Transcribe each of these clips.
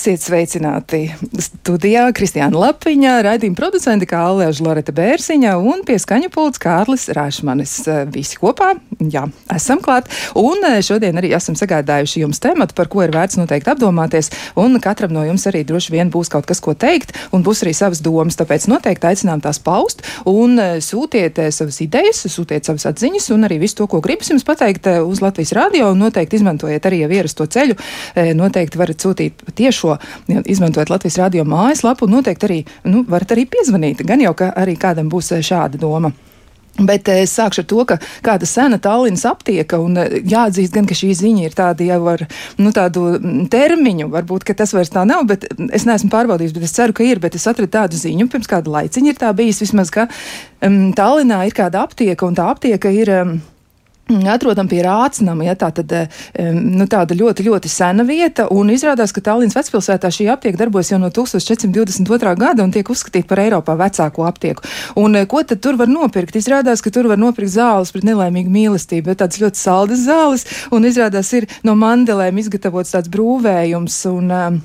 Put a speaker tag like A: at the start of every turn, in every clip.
A: Esiet sveicināti studijā Kristiāna Lapiņa, raidījuma producenti kā Alēža Loreta Bērziņa un pie skaņa pults Kārlis Rāšmanis. Visi kopā, jā, esam klāt. Un eh, šodien arī esam sagādājuši jums tematu, par ko ir vērts noteikti apdomāties, un katram no jums arī droši vien būs kaut kas, ko teikt, un būs arī savas domas, tāpēc noteikti aicinām tās paust un eh, sūtiet eh, savas idejas, sūtiet savas atziņas un arī visu to, ko gribas jums pateikt uz Latvijas radio, noteikti izmantojiet arī ierasto ceļu, noteikti varat sūtīt tiešo, izmantojot Latvijas radio mājaslapu, noteikti arī nu, varat arī piezvanīt. Gan jau, ka arī kādam būs eh, šāda doma. Bet eh, es sākšu ar to, ka kāda sena Tallinas aptieka, un eh, jāatzīst gan, ka šī ziņa ir tāda jau ar nu, tādu termiņu, varbūt, ka tas vairs tā nav, bet es neesmu pārbaudījis, bet es ceru, ka ir, bet es atradu tādu ziņu, pirms kāda laiciņa ir tā bijis vismaz, ka um, Tallinā ir kāda aptieka, un tā aptieka ir. Um, Atrodam pie Rācinama, ja, tā tad, nu, tāda ļoti, ļoti sena vieta, un izrādās, ka Tallinas vecpilsētā šī aptieka darbojas jau no 1422. gada un tiek uzskatīta par Eiropā vecāko aptieku. Un eh, ko tad tur var nopirkt? Izrādās, ka tur var nopirkt zāles pret nelaimīgu mīlestību, bet tādas ļoti saldas zāles, un izrādās ir no mandelēm izgatavots tāds brūvējums. Un, um,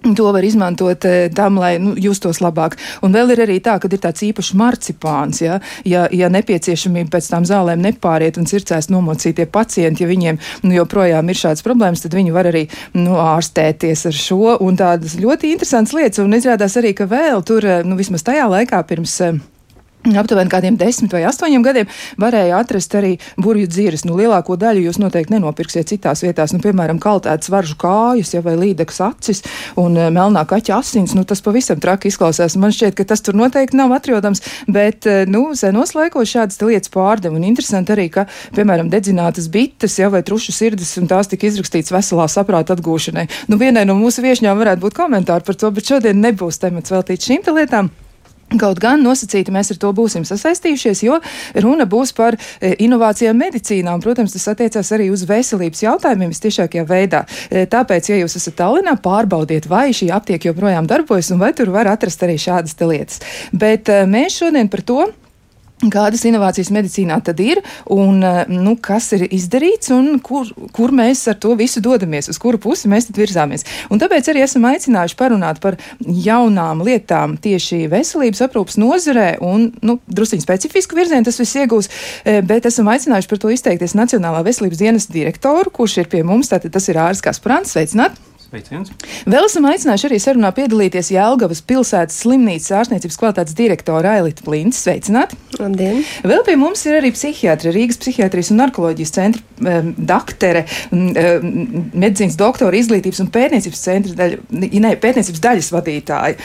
A: To var izmantot eh, tam, lai nu, justos labāk. Un vēl ir arī tā, ka ir tāds īpašs marcipāns. Ja, ja, ja nepieciešamība pēc tām zālēm nepāriet un circēs nomocītie pacienti, ja viņiem nu, joprojām ir šādas problēmas, tad viņi var arī nu, ārstēties ar šo. Un tādas ļoti interesantas lietas. Un izrādās arī, ka vēl tur, eh, nu, vismaz tajā laikā pirms eh, Aptuveni kādiem desmit vai astoņiem gadiem varēja atrast arī burbuļu dzīves. Nu, lielāko daļu jūs noteikti nenopirksiet citās vietās, nu, piemēram, kaltētas varžu kājas, ja, vai līdekas acis un uh, melnā kaķa asins. Nu, tas pavisam traki izklausās. Man šķiet, ka tas tur noteikti nav atrodams, bet uh, nu, senos laikos šādas lietas pārdeva. Un interesanti arī, ka, piemēram, dedzinātas bites ja, vai trušu sirdis, un tās tika izrakstītas veselā saprāta atgūšanai. Nu, vienai no mūsu viešņām varētu būt komentāri par to, bet šodien nebūs temats veltīts šīm lietām. Kaut gan nosacīti mēs ar to būsim sasaistījušies, jo runa būs par e, inovācijām medicīnā, un, protams, tas attiecās arī uz veselības jautājumiem vistiešākajā veidā. E, tāpēc, ja jūs esat Tallinā, pārbaudiet, vai šī aptieka joprojām darbojas, un vai tur var atrast arī šādas lietas. Bet e, mēs šodien par to Kādas inovācijas medicīnā tad ir un eh, nu, kas ir izdarīts un kur, kur mēs ar to visu dodamies, uz kuru pusi mēs tad virzāmies. Un tāpēc arī esam aicinājuši parunāt par jaunām lietām tieši veselības aprūpas nozarē un nu, drusciņ specifisku virzienu tas viss iegūs, eh, bet esam aicinājuši par to izteikties Nacionālā veselības dienas direktoru, kurš ir pie mums, tātad tas ir Ārs Kasprants, sveicināt!
B: Sveiciens.
A: Vēl esam aicinājuši arī sarunā piedalīties Jēlgavas pilsētas slimnīcas ārstniecības kvalitātes direktora Ailita Plints. Sveicināt!
C: Labdien!
A: Vēl pie mums ir arī psihiatra, Rīgas psihiatrijas un narkoloģijas centra um, daktere, um, medicīnas doktora izglītības un pētniecības centra daļa, ne, pētniecības daļas vadītāja,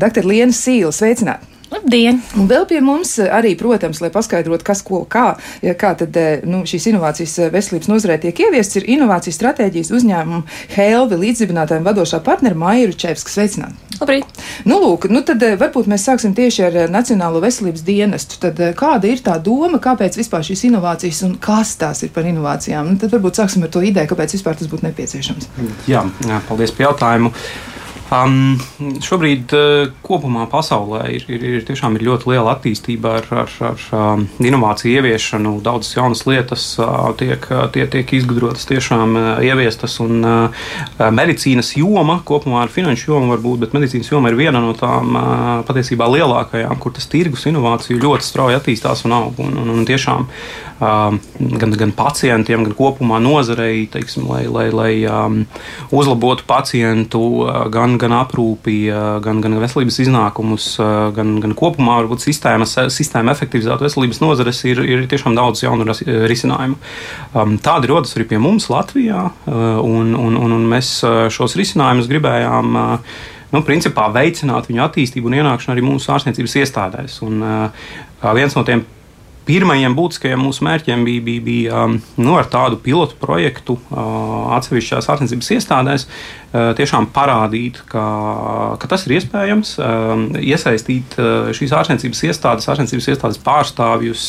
A: doktora Liena Sīla. Sveicināt!
C: Labdien!
A: Un vēl pie mums arī, protams, lai paskaidrotu, kas ko kā, ja kā tad eh, nu, šīs inovācijas eh, veselības nozarē tiek ieviestas, ir inovācijas stratēģijas uzņēmuma Helvi līdzdibinātājiem vadošā partnera Maija Čevska. Sveicināt!
C: Labrīt!
A: Nu, lūk, nu tad eh, varbūt mēs sāksim tieši ar Nacionālo veselības dienestu. Tad kāda ir tā doma, kāpēc vispār šīs inovācijas un kas tās ir par inovācijām? Nu, tad varbūt sāksim ar to ideju, kāpēc vispār tas būtu nepieciešams.
B: Jā, jā paldies par jautājumu. Um, šobrīd uh, kopumā pasaulē ir, ir, ir, tiešām ir ļoti liela attīstība ar, ar, ar um, inovāciju ieviešanu. Daudzas jaunas lietas uh, tiek, uh, tie, tiek izgudrotas, tiešām uh, ieviestas. Un, uh, medicīnas joma, kopumā ar finanšu jomu varbūt, bet medicīnas joma ir viena no tām uh, patiesībā lielākajām, kur tas tirgus inovāciju ļoti strauji attīstās un aug. Un, un, un tiešām um, gan, gan pacientiem, gan kopumā nozarei, teiksim, lai, lai, lai um, uzlabotu pacientu uh, gan gan aprūpi, gan, gan veselības iznākumus, gan, gan kopumā varbūt sistēmas, sistēma efektivizētu veselības nozares, ir, ir tiešām daudz jaunu risinājumu. Um, tādi rodas arī pie mums Latvijā, un, un, un, un mēs šos risinājumus gribējām nu, principā veicināt viņu attīstību un ienākšanu arī mūsu ārstniecības iestādēs. Un, uh, viens no tiem pirmajiem būtiskajiem mūsu mērķiem bija, bija, bija um, nu, ar tādu pilotu projektu uh, atsevišķās ārstniecības iestādēs, uh, tiešām parādīt, ka, ka tas ir iespējams, um, iesaistīt uh, šīs ārstniecības iestādes, ārstniecības iestādes pārstāvjus,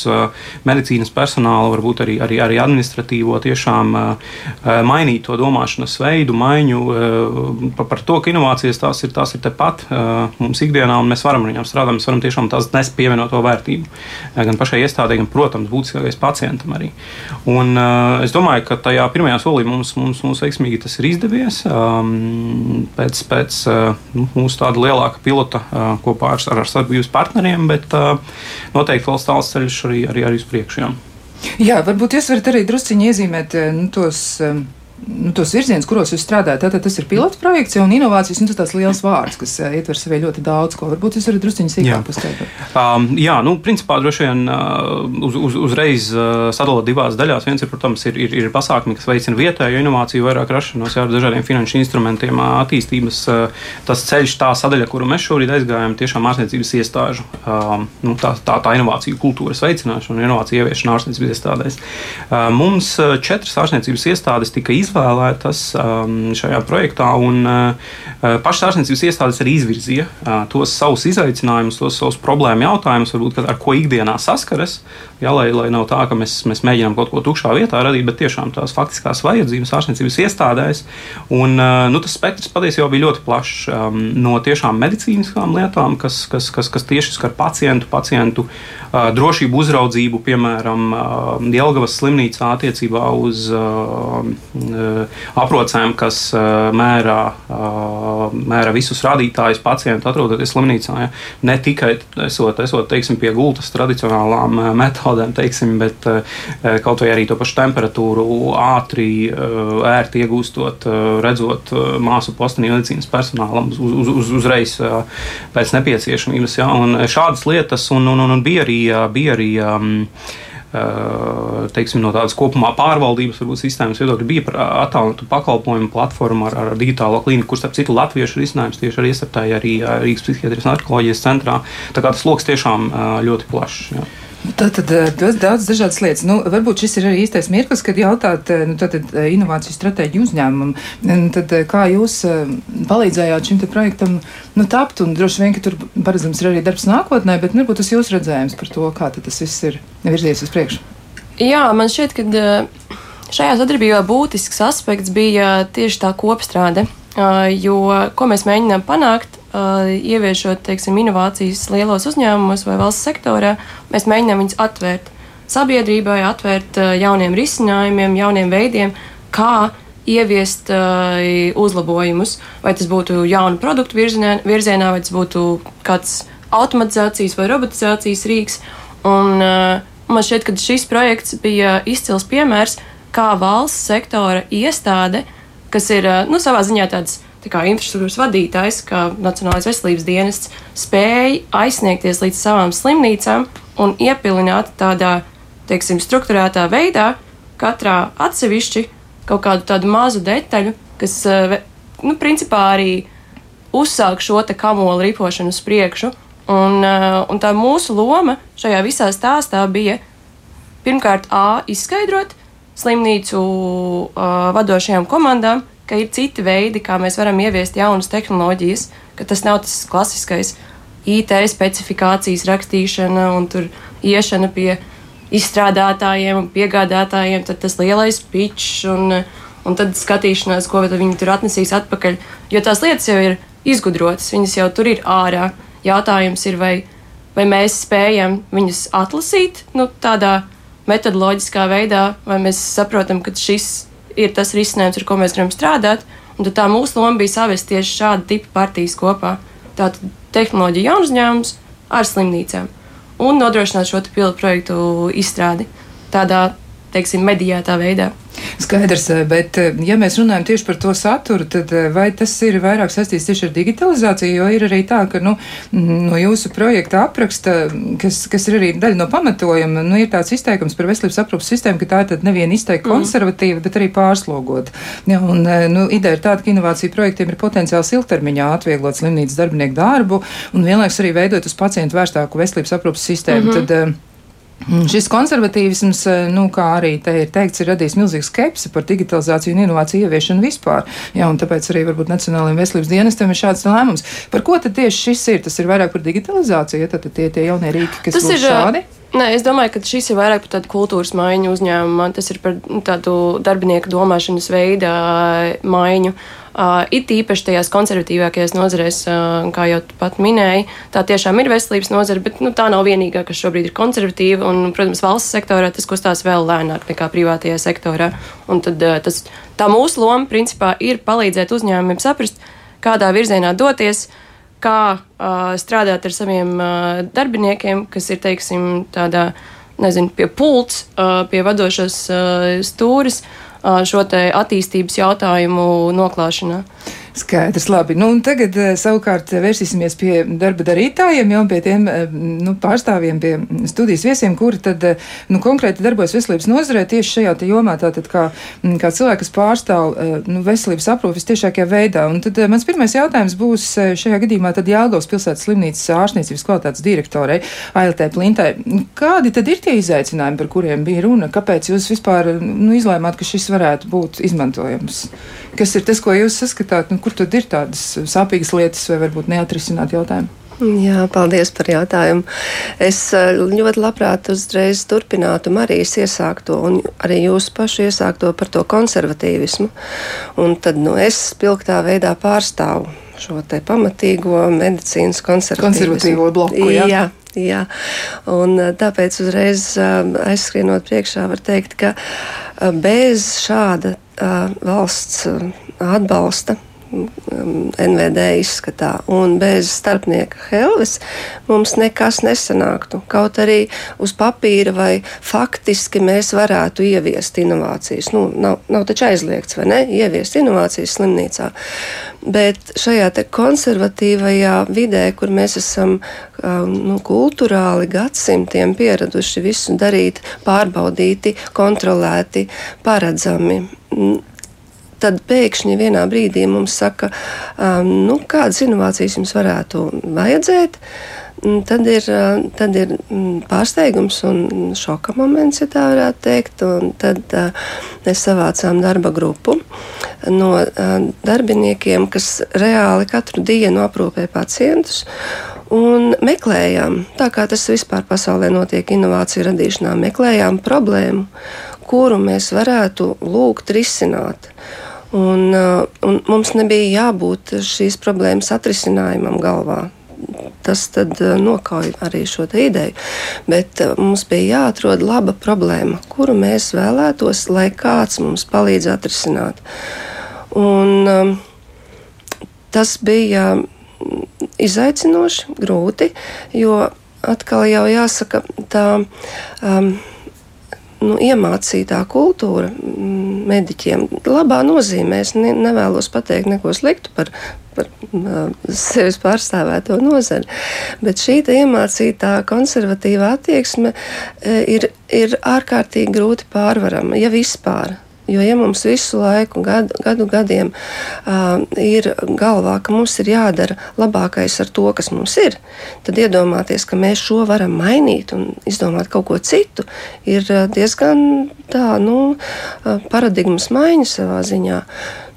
B: medicīnas personālu, varbūt arī, arī, arī administratīvo, tiešām mainīt to domāšanas veidu, maiņu par, par to, ka inovācijas tās ir, tās ir tepat mums ikdienā, un mēs varam ar viņām strādāt, mēs varam tiešām tās nest pievienoto vērtību. Gan pašai iestādē, iestādē, gan, protams, būtiskākais pacientam arī. Un, uh, es domāju, ka tajā pirmajā solī mums, mums, mums veiksmīgi tas ir izdevies. Um, pēc pēc uh, mūsu tāda lielāka pilota uh, kopā ar, ar sadarbības partneriem, bet uh, noteikti vēl tāls ceļš arī, arī, arī uz priekšu. Jā.
A: jā, varbūt jūs varat arī drusciņi iezīmēt nu, tos. Um nu, tos virzienus, kuros jūs strādājat. Tātad tas ir pilots projekts un inovācijas, un tas tāds liels vārds, kas uh, ietver sevī ļoti daudz ko. Varbūt jūs varat druskuļi sīkāk paskaidrot.
B: Um, jā, nu, principā droši vien uh, uz, uz, uzreiz uh, sadalot divās daļās. Viens ir, protams, ir, ir, ir pasākumi, kas veicina vietējo inovāciju, vairāk rašanos ar dažādiem finanšu instrumentiem, uh, attīstības. Tas ceļš, tā sadaļa, kuru mēs šobrīd aizgājām, tiešām ārstniecības iestāžu, um, nu, tā, tā, tā inovāciju kultūras veicināšana un inovāciju ieviešana ārstniecības iestādēs. Uh, mums četras ārstniecības iestādes tika izvēlētas izvēlētas um, šajā projektā. Un, uh, uh, Pašas ārstniecības iestādes arī izvirzīja uh, tos savus izaicinājumus, tos savus problēmu jautājumus, varbūt, ar ko ikdienā saskaras. Ja, lai, lai nav tā, ka mēs, mēs mēģinām kaut ko tukšā vietā radīt, bet tiešām tās faktiskās vajadzības ārstniecības iestādēs. Un, nu, tas spektrs patiesībā bija ļoti plašs um, no tiešām medicīniskām lietām, kas, kas, kas, kas tieši skar pacientu, pacientu uh, drošību uzraudzību, piemēram, Jelgavas slimnīcā attiecībā uz aprocēm, kas mērā, mēra visus rādītājus pacientu atrodoties slimnīcā. Ja? Ne tikai esot, esot teiksim, pie gultas tradicionālām metodēm teiksim, bet kaut vai arī to pašu temperatūru ātri, ērti iegūstot, redzot māsu postenī medicīnas personālam uz, uz, uz, uzreiz pēc nepieciešamības. Ja? Un šādas lietas un, un, un bija arī. Bija arī um, teiksim, no tādas kopumā pārvaldības varbūt, sistēmas viedokļa bija par attālinātu pakalpojumu platformu ar, ar digitālo klīniku, kurš, starp citu, latviešu risinājums tieši arī iestartēja arī Rīgas psihiatrijas narkoloģijas centrā. Tā kā tas lokus tiešām ļoti plašs. Jā.
A: Tad, tad daudz, daudz dažādas lietas. Nu, varbūt šis ir arī īstais mirklis, kad jautāt nu, tad, inovāciju stratēģiju uzņēmumam. Tad, kā jūs palīdzējāt šim projektam nu, tapt? Un droši vien, ka tur paredzams ir arī darbs nākotnē, bet varbūt tas jūsu redzējums par to, kā tas viss ir virzies uz priekšu.
D: Jā, man šķiet, ka šajā sadarbībā būtisks aspekts bija tieši tā kopstrāde. Jo ko mēs mēģinām panākt, Uh, ieviešot teiksim, inovācijas lielos uzņēmumos vai valsts sektorā, mēs mēģinām viņus atvērt sabiedrībai, atvērt uh, jauniem risinājumiem, jauniem veidiem, kā ieviest uh, uzlabojumus. Vai tas būtu jaunu produktu virzienā, vai tas būtu kāds automatizācijas vai robotizācijas rīks. Un, uh, man šķiet, ka šis projekts bija izcils piemērs, kā valsts sektora iestāde, kas ir uh, nu, savā ziņā tāds kā infrastruktūras vadītājs, kā Nacionālais veselības dienests, spēja aizsniegties līdz savām slimnīcām un iepilināt tādā, teiksim, struktūrētā veidā, katrā atsevišķi kaut kādu tādu mazu detaļu, kas, eh, nu, principā arī uzsāk šo kamolu ripošanu uz priekšu. Un, eh, un tā mūsu loma šajā visā stāstā bija pirmkārt, A, izskaidrot slimnīcu uh, vadošajām komandām, ka ir citi veidi, kā mēs varam ieviest jaunas tehnoloģijas, ka tas nav tas klasiskais IT specifikācijas rakstīšana un tur iešana pie izstrādātājiem un piegādātājiem, tad tas lielais pitch un, un tad skatīšanās, ko viņi tur atnesīs atpakaļ. Jo tās lietas jau ir izgudrotas, viņas jau tur ir ārā. Jautājums ir, vai, vai mēs spējam viņus atlasīt nu, tādā metodoloģiskā veidā, vai mēs saprotam, ka šis ir tas risinājums, ar ko mēs gribam strādāt. Un tā mūsu loma bija savest tieši šādu tipu partijas kopā. Tātad tehnoloģija jaunu uzņēmumus ar slimnīcām un nodrošināt šo pilotu projektu izstrādi tādā, teiksim, mediētā veidā.
A: Skaidrs, eh, bet eh, ja mēs runājam tieši par to saturu, tad eh, vai tas ir vairāk saistīts tieši ar digitalizāciju, jo ir arī tā, ka nu, no jūsu projekta apraksta, kas, kas ir arī daļa no pamatojuma, nu, ir tāds izteikums par veselības aprūpas sistēmu, ka tā tad nevien izteikti mm. konservatīva, bet arī pārslogota. Ja, un, nu, ideja ir tāda, ka inovāciju projektiem ir potenciāls ilgtermiņā atvieglot slimnīcas darbinieku darbu un vienlaikus arī veidot uz pacientu vērstāku veselības aprūpas sistēmu. Mm -hmm. Tad, šis konservatīvisms, eh, nu, kā arī te ir teikts, ir radījis milzīgu skepsi par digitalizāciju un inovāciju ieviešanu vispār. Jā, un tāpēc arī varbūt Nacionālajiem veselības dienestam ir šāds lēmums. Par ko tad tieši šis ir? Tas ir vairāk par digitalizāciju, tad tie, tie jaunie rīki, kas ir šādi.
D: Nē, es domāju, ka šis ir vairāk par tādu kultūras maiņu uzņēmumu. Tas ir par tādu darbinieku domāšanas veidu maiņu. Uh, it īpaši tajās konservatīvākajās nozarēs, uh, kā jau pat minēji, tā tiešām ir veselības nozare, bet nu, tā nav vienīgā, kas šobrīd ir konservatīva. Un, protams, valsts sektorā tas kustās vēl lēnāk nekā privātajā sektorā. Un tad, uh, tas, tā mūsu loma principā ir palīdzēt uzņēmumiem saprast, kādā virzienā doties. Uh, kā uh, strādāt ar saviem uh, darbiniekiem, kas ir, teiksim, tādā, nezinu, pie pults, uh, pie vadošas uh, stūris, uh, šo te attīstības jautājumu noklāšanā.
A: Skaidrs, labi. Nu, tagad eh, savukārt vērsīsimies pie darba darītājiem, jau pie tiem eh, nu, pārstāvjiem, pie studijas viesiem, kuri tad eh, nu, konkrēti darbojas veselības nozarē tieši šajā jomā, tātad kā, kā cilvēki, kas pārstāv nu, veselības aprūpes tiešākajā veidā. Un tad mans pirmais jautājums būs šajā gadījumā tad Jālgavas pilsētas slimnīcas ārstniecības kvalitātes direktorei ALT Plintai. Kādi tad ir tie izaicinājumi, par kuriem bija runa? Kāpēc jūs vispār nu, izlēmāt, ka šis varētu būt izmantojams? Kas ir tas, ko jūs saskatāt? Nu, kur tad ir tādas sāpīgas lietas vai varbūt neatrisināt jautājumu?
C: Jā, paldies par jautājumu. Es eh, ļoti labprāt uzreiz turpinātu Marijas iesākto un arī jūsu pašu iesākto par to konservatīvismu. Un tad nu, es spilgtā veidā pārstāvu šo te pamatīgo medicīnas konservatīvo
A: bloku. Jā. jā.
C: Jā, un eh, tāpēc uzreiz eh, aizskrienot priekšā var teikt, ka bez šāda valsts atbalsta NVD izskatā. Un bez starpnieka helves mums nekas nesanāktu. Kaut arī uz papīra vai faktiski mēs varētu ieviest inovācijas. Nu, nav, nav taču aizliegts, vai ne? Ieviest inovācijas slimnīcā. Bet šajā konservatīvajā vidē, kur mēs esam um, nu, kultūrāli gadsimtiem pieraduši visu darīt, pārbaudīti, kontrolēti, paredzami tad pēkšņi vienā brīdī mums saka, um, nu, kādas inovācijas jums varētu vajadzēt. Tad ir, tad ir mm, pārsteigums un šoka moments, ja tā varētu teikt. Un tad mēs savācām darba grupu no darbiniekiem, kas reāli katru dienu aprūpē pacientus. Un meklējām, tā kā tas vispār pasaulē notiek inovāciju radīšanā, meklējām problēmu, kuru mēs varētu lūgt risināt. Un, uh, un mums nebija jābūt šīs problēmas atrisinājumam galvā. Tas tad uh, nokauja arī šo ideju. Bet uh, mums bija jāatrod laba problēma, kuru mēs vēlētos, lai kāds mums palīdz atrisināt. Un, um, tas bija izaicinoši, grūti, jo atkal jau jāsaka, tā um, nu, iemācītā kultūra mm, mediķiem. Labā nozīmē es ne, nevēlos pateikt neko sliktu par, par sevis pārstāvēto nozari, bet šī iemācītā konservatīvā attieksme ir, ir ārkārtīgi grūti pārvarama, ja vispār. Jo, ja mums visu laiku, gadu, gadu gadiem, uh, ir galvā, ka mums ir jādara labākais ar to, kas mums ir, tad iedomāties, ka mēs šo varam mainīt un izdomāt kaut ko citu, ir diezgan tā, nu, paradigmas maiņa savā ziņā.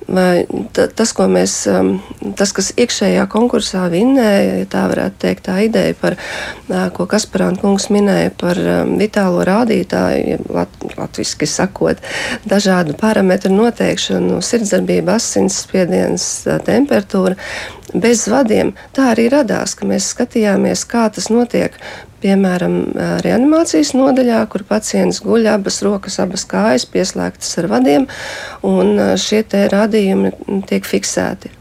C: Vai tas, ko mēs, um, tas, kas iekšējā konkursā vinnēja, ja tā varētu teikt, tā ideja par, ko Kasparāna kungs minēja par um, vitālo rādītāju, lat, latviski sakot, dažādu parametru noteikšanu, sirdsdarbība, asinsspiediens, temperatūra, bez vadiem. Tā arī radās, ka mēs skatījāmies, kā tas notiek Piemēram, reanimācijas nodaļā, kur pacients guļ abas rokas, abas kājas pieslēgtas ar vadiem, un šie rādījumi tiek fiksēti.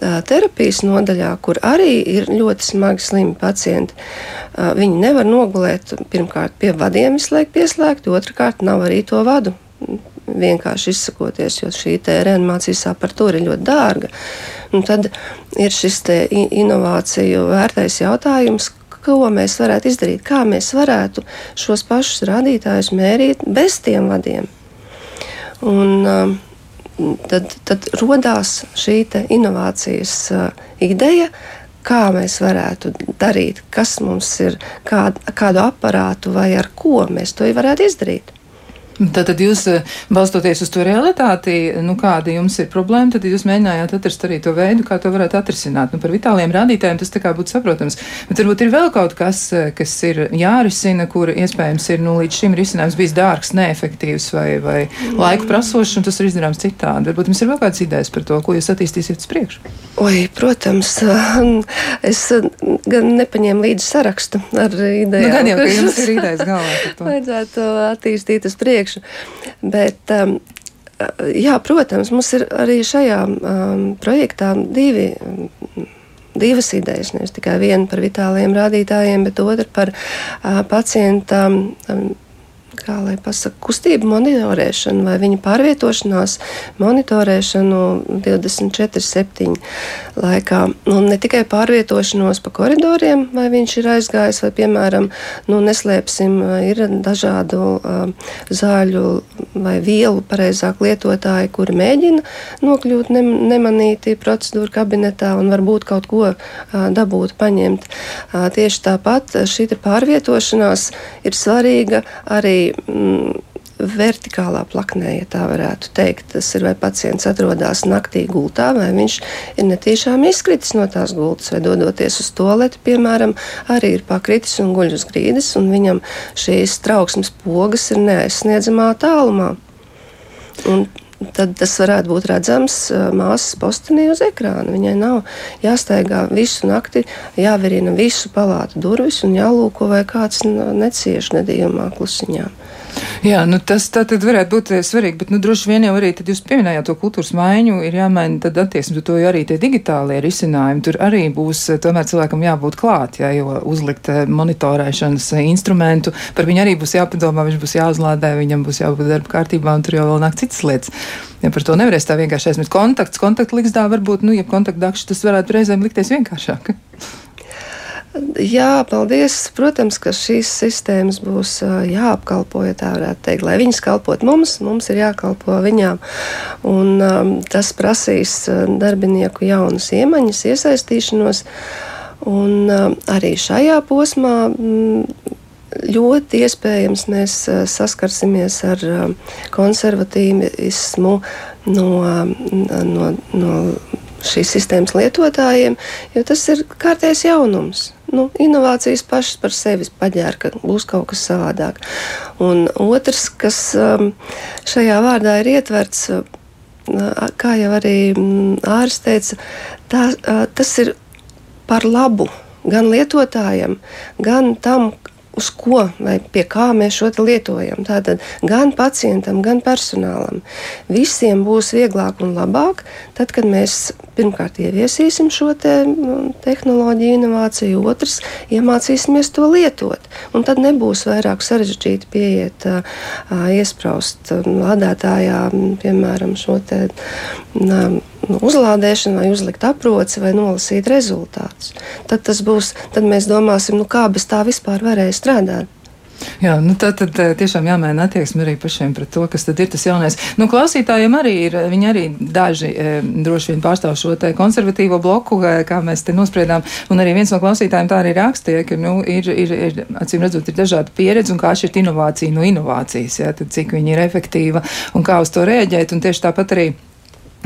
C: Terapijas nodaļā, kur arī ir ļoti smagi slimi pacienti, viņi nevar nogulēt pirmkārt pie vadiem izslēgt pieslēgti, otrkārt nav arī to vadu vienkārši izsakoties, jo šī reanimācijas aparatūra ir ļoti dārga. Un tad ir šis inovāciju vērtais jautājums, ko mēs varētu izdarīt, kā mēs varētu šos pašus rādītājus mērīt bez tiem vadiem. Un, um, tad, tad radās šī inovācijas uh, ideja, kā mēs varētu darīt, kas mums ir, kād, kādu aparātu vai ar ko mēs to varētu izdarīt.
A: Tad, tad jūs, eh, balstoties uz to realitāti, nu, kāda jums ir problēma, tad jūs mēģinājāt atrast arī to veidu, kā to varētu atrisināt. Nu, par vitāliem rādītājiem tas tā kā būtu saprotams. Bet varbūt ir vēl kaut kas, eh, kas ir jārisina, kur iespējams ir nu, līdz šim risinājums bijis dārgs, neefektīvs vai, vai laiku prasošs, un tas ir izdarāms citādi. Varbūt jums ir vēl kādas idejas par to, ko jūs attīstīsiet uz priekšu?
C: Oi, protams, es gan nepaņēmu līdzi sarakstu ar idejām.
A: Nu, gan jau, ka jums ir idejas galvā.
C: Vajadzētu attīstīt uz priekšu priekšu. Bet, um, jā, protams, mums ir arī šajā um, projektā divi. Um, divas idejas, nevis tikai viena par vitāliem rādītājiem, bet otra par uh, pacienta um, kā lai pasaka, kustību monitorēšanu vai viņa pārvietošanās monitorēšanu 24-7 laikā. Un ne tikai pārvietošanos pa koridoriem, vai viņš ir aizgājis, vai, piemēram, nu, neslēpsim, ir dažādu uh, zāļu vai vielu pareizāk lietotāji, kuri mēģina nokļūt ne, nemanīti procedūru kabinetā un varbūt kaut ko uh, dabūt, paņemt. Uh, tieši tāpat šī pārvietošanās ir svarīga arī mm, vertikālā plaknē, ja tā varētu teikt. Tas ir, vai pacients atrodas naktī gultā, vai viņš ir netīšām izkritis no tās gultas, vai dodoties uz toaleti, piemēram, arī ir pakritis un guļ uz grīdas, un viņam šīs trauksmes pogas ir neaizsniedzamā tālumā. Un tad tas varētu būt redzams māsas postenī uz ekrāna. Viņai nav jāsteigā visu nakti, jāvirina visu palātu durvis un jālūko, vai kāds necieš nedījumā klusiņā.
A: Jā, nu tas tā tad varētu būt eh, svarīgi, bet nu, droši vien jau arī jūs pieminējāt to kultūras maiņu, ir jāmaina tad attieksme, to arī tie digitālie risinājumi. Tur arī būs eh, tomēr cilvēkam jābūt klāt, jā, jo uzlikt eh, monitorēšanas instrumentu, par viņu arī būs jāpadomā, viņš būs jāuzlādē, viņam būs jābūt darba kārtībā, un tur jau vēl nāk citas lietas. Ja par to nevarēs tā vienkārši aizmirst. Kontakts, kontaktliksdā varbūt, nu, ja kontaktdakšs, tas varētu reizēm likties vienkāršāk.
C: Jā, paldies. Protams, ka šīs sistēmas būs jāapkalpo, ja tā varētu teikt. Lai viņas kalpot mums, mums ir jākalpo viņām. Un, um, tas prasīs darbinieku jaunas iemaņas, iesaistīšanos. Un, um, arī šajā posmā mm, ļoti iespējams mēs saskarsimies ar konservatīvismu no, no, no šīs sistēmas lietotājiem, jo tas ir kārtējs jaunums. Nu, inovācijas pašas par sevi paģēra, ka būs kaut kas savādāk. Un otrs, kas um, šajā vārdā ir ietverts, uh, kā jau arī mm, ārsts teica, tā, uh, tas ir par labu gan lietotājiem, gan tam, uz ko vai pie kā mēs šo lietojam. Tātad gan pacientam, gan personālam. Visiem būs vieglāk un labāk, tad, kad mēs pirmkārt ieviesīsim šo te, nu, tehnoloģiju inovāciju, otrs iemācīsimies to lietot. Un tad nebūs vairāk sarežģīti pieiet, iespraust lādētājā, piemēram, šo te uzlādēšanu, vai uzlikt aproci, vai nolasīt rezultātus. Tad, būs, tad mēs domāsim, nu, kā bez tā vispār varēja strādāt.
A: Jā, nu tad, tad tiešām jāmēģina attieksme arī pašiem pret to, kas tad ir tas jaunais. Nu, klausītājiem arī ir, viņi arī daži e, droši vien pārstāv šo te konservatīvo bloku, kā mēs te nospriedām, un arī viens no klausītājiem tā arī rakstīja, ka, nu, ir, ir, ir acīm redzot, ir dažāda pieredze un kā šķirt inovācija no inovācijas, jā, tad cik viņa ir efektīva un kā uz to rēģēt, un tieši tāpat arī.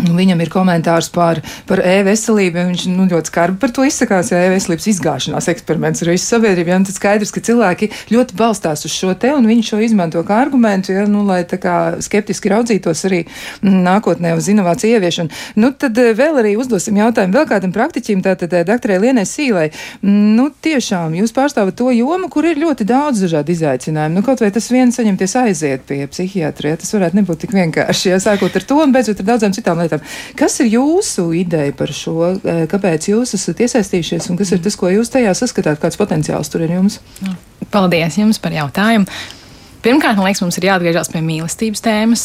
A: Viņam ir komentārs par, par e-veselību. Viņš nu, ļoti skarbi par to izsakās. Ja e-veselības izgāšanās eksperiments ir visu sabiedrību, ja, tad skaidrs, ka cilvēki ļoti balstās uz šo te, un viņi šo izmanto kā argumentu, ja, nu, lai tā kā skeptiski raudzītos arī nākotnē uz inovāciju ieviešanu. Nu, tad eh, vēl arī uzdosim jautājumu vēl kādam praktiķim, tātad eh, doktorai Lienai Sīlai. Nu, tiešām jūs pārstāvat to jomu, kur ir ļoti daudz dažādu izaicinājumu. Nu, kaut vai tas viens saņemties aiziet pie psihiatra, ja, tas varētu nebūt tik vienkārši, ja sākot ar to un beidzot ar daudzām citām lietām. Kas ir jūsu ideja par šo? Eh, kāpēc jūs esat iesaistījušies un kas ir tas, ko jūs tajā saskatāt? Kāds potenciāls tur ir jums?
E: Paldies jums par jautājumu. Pirmkārt, man liekas, mums ir jāatgriežas pie mīlestības tēmas.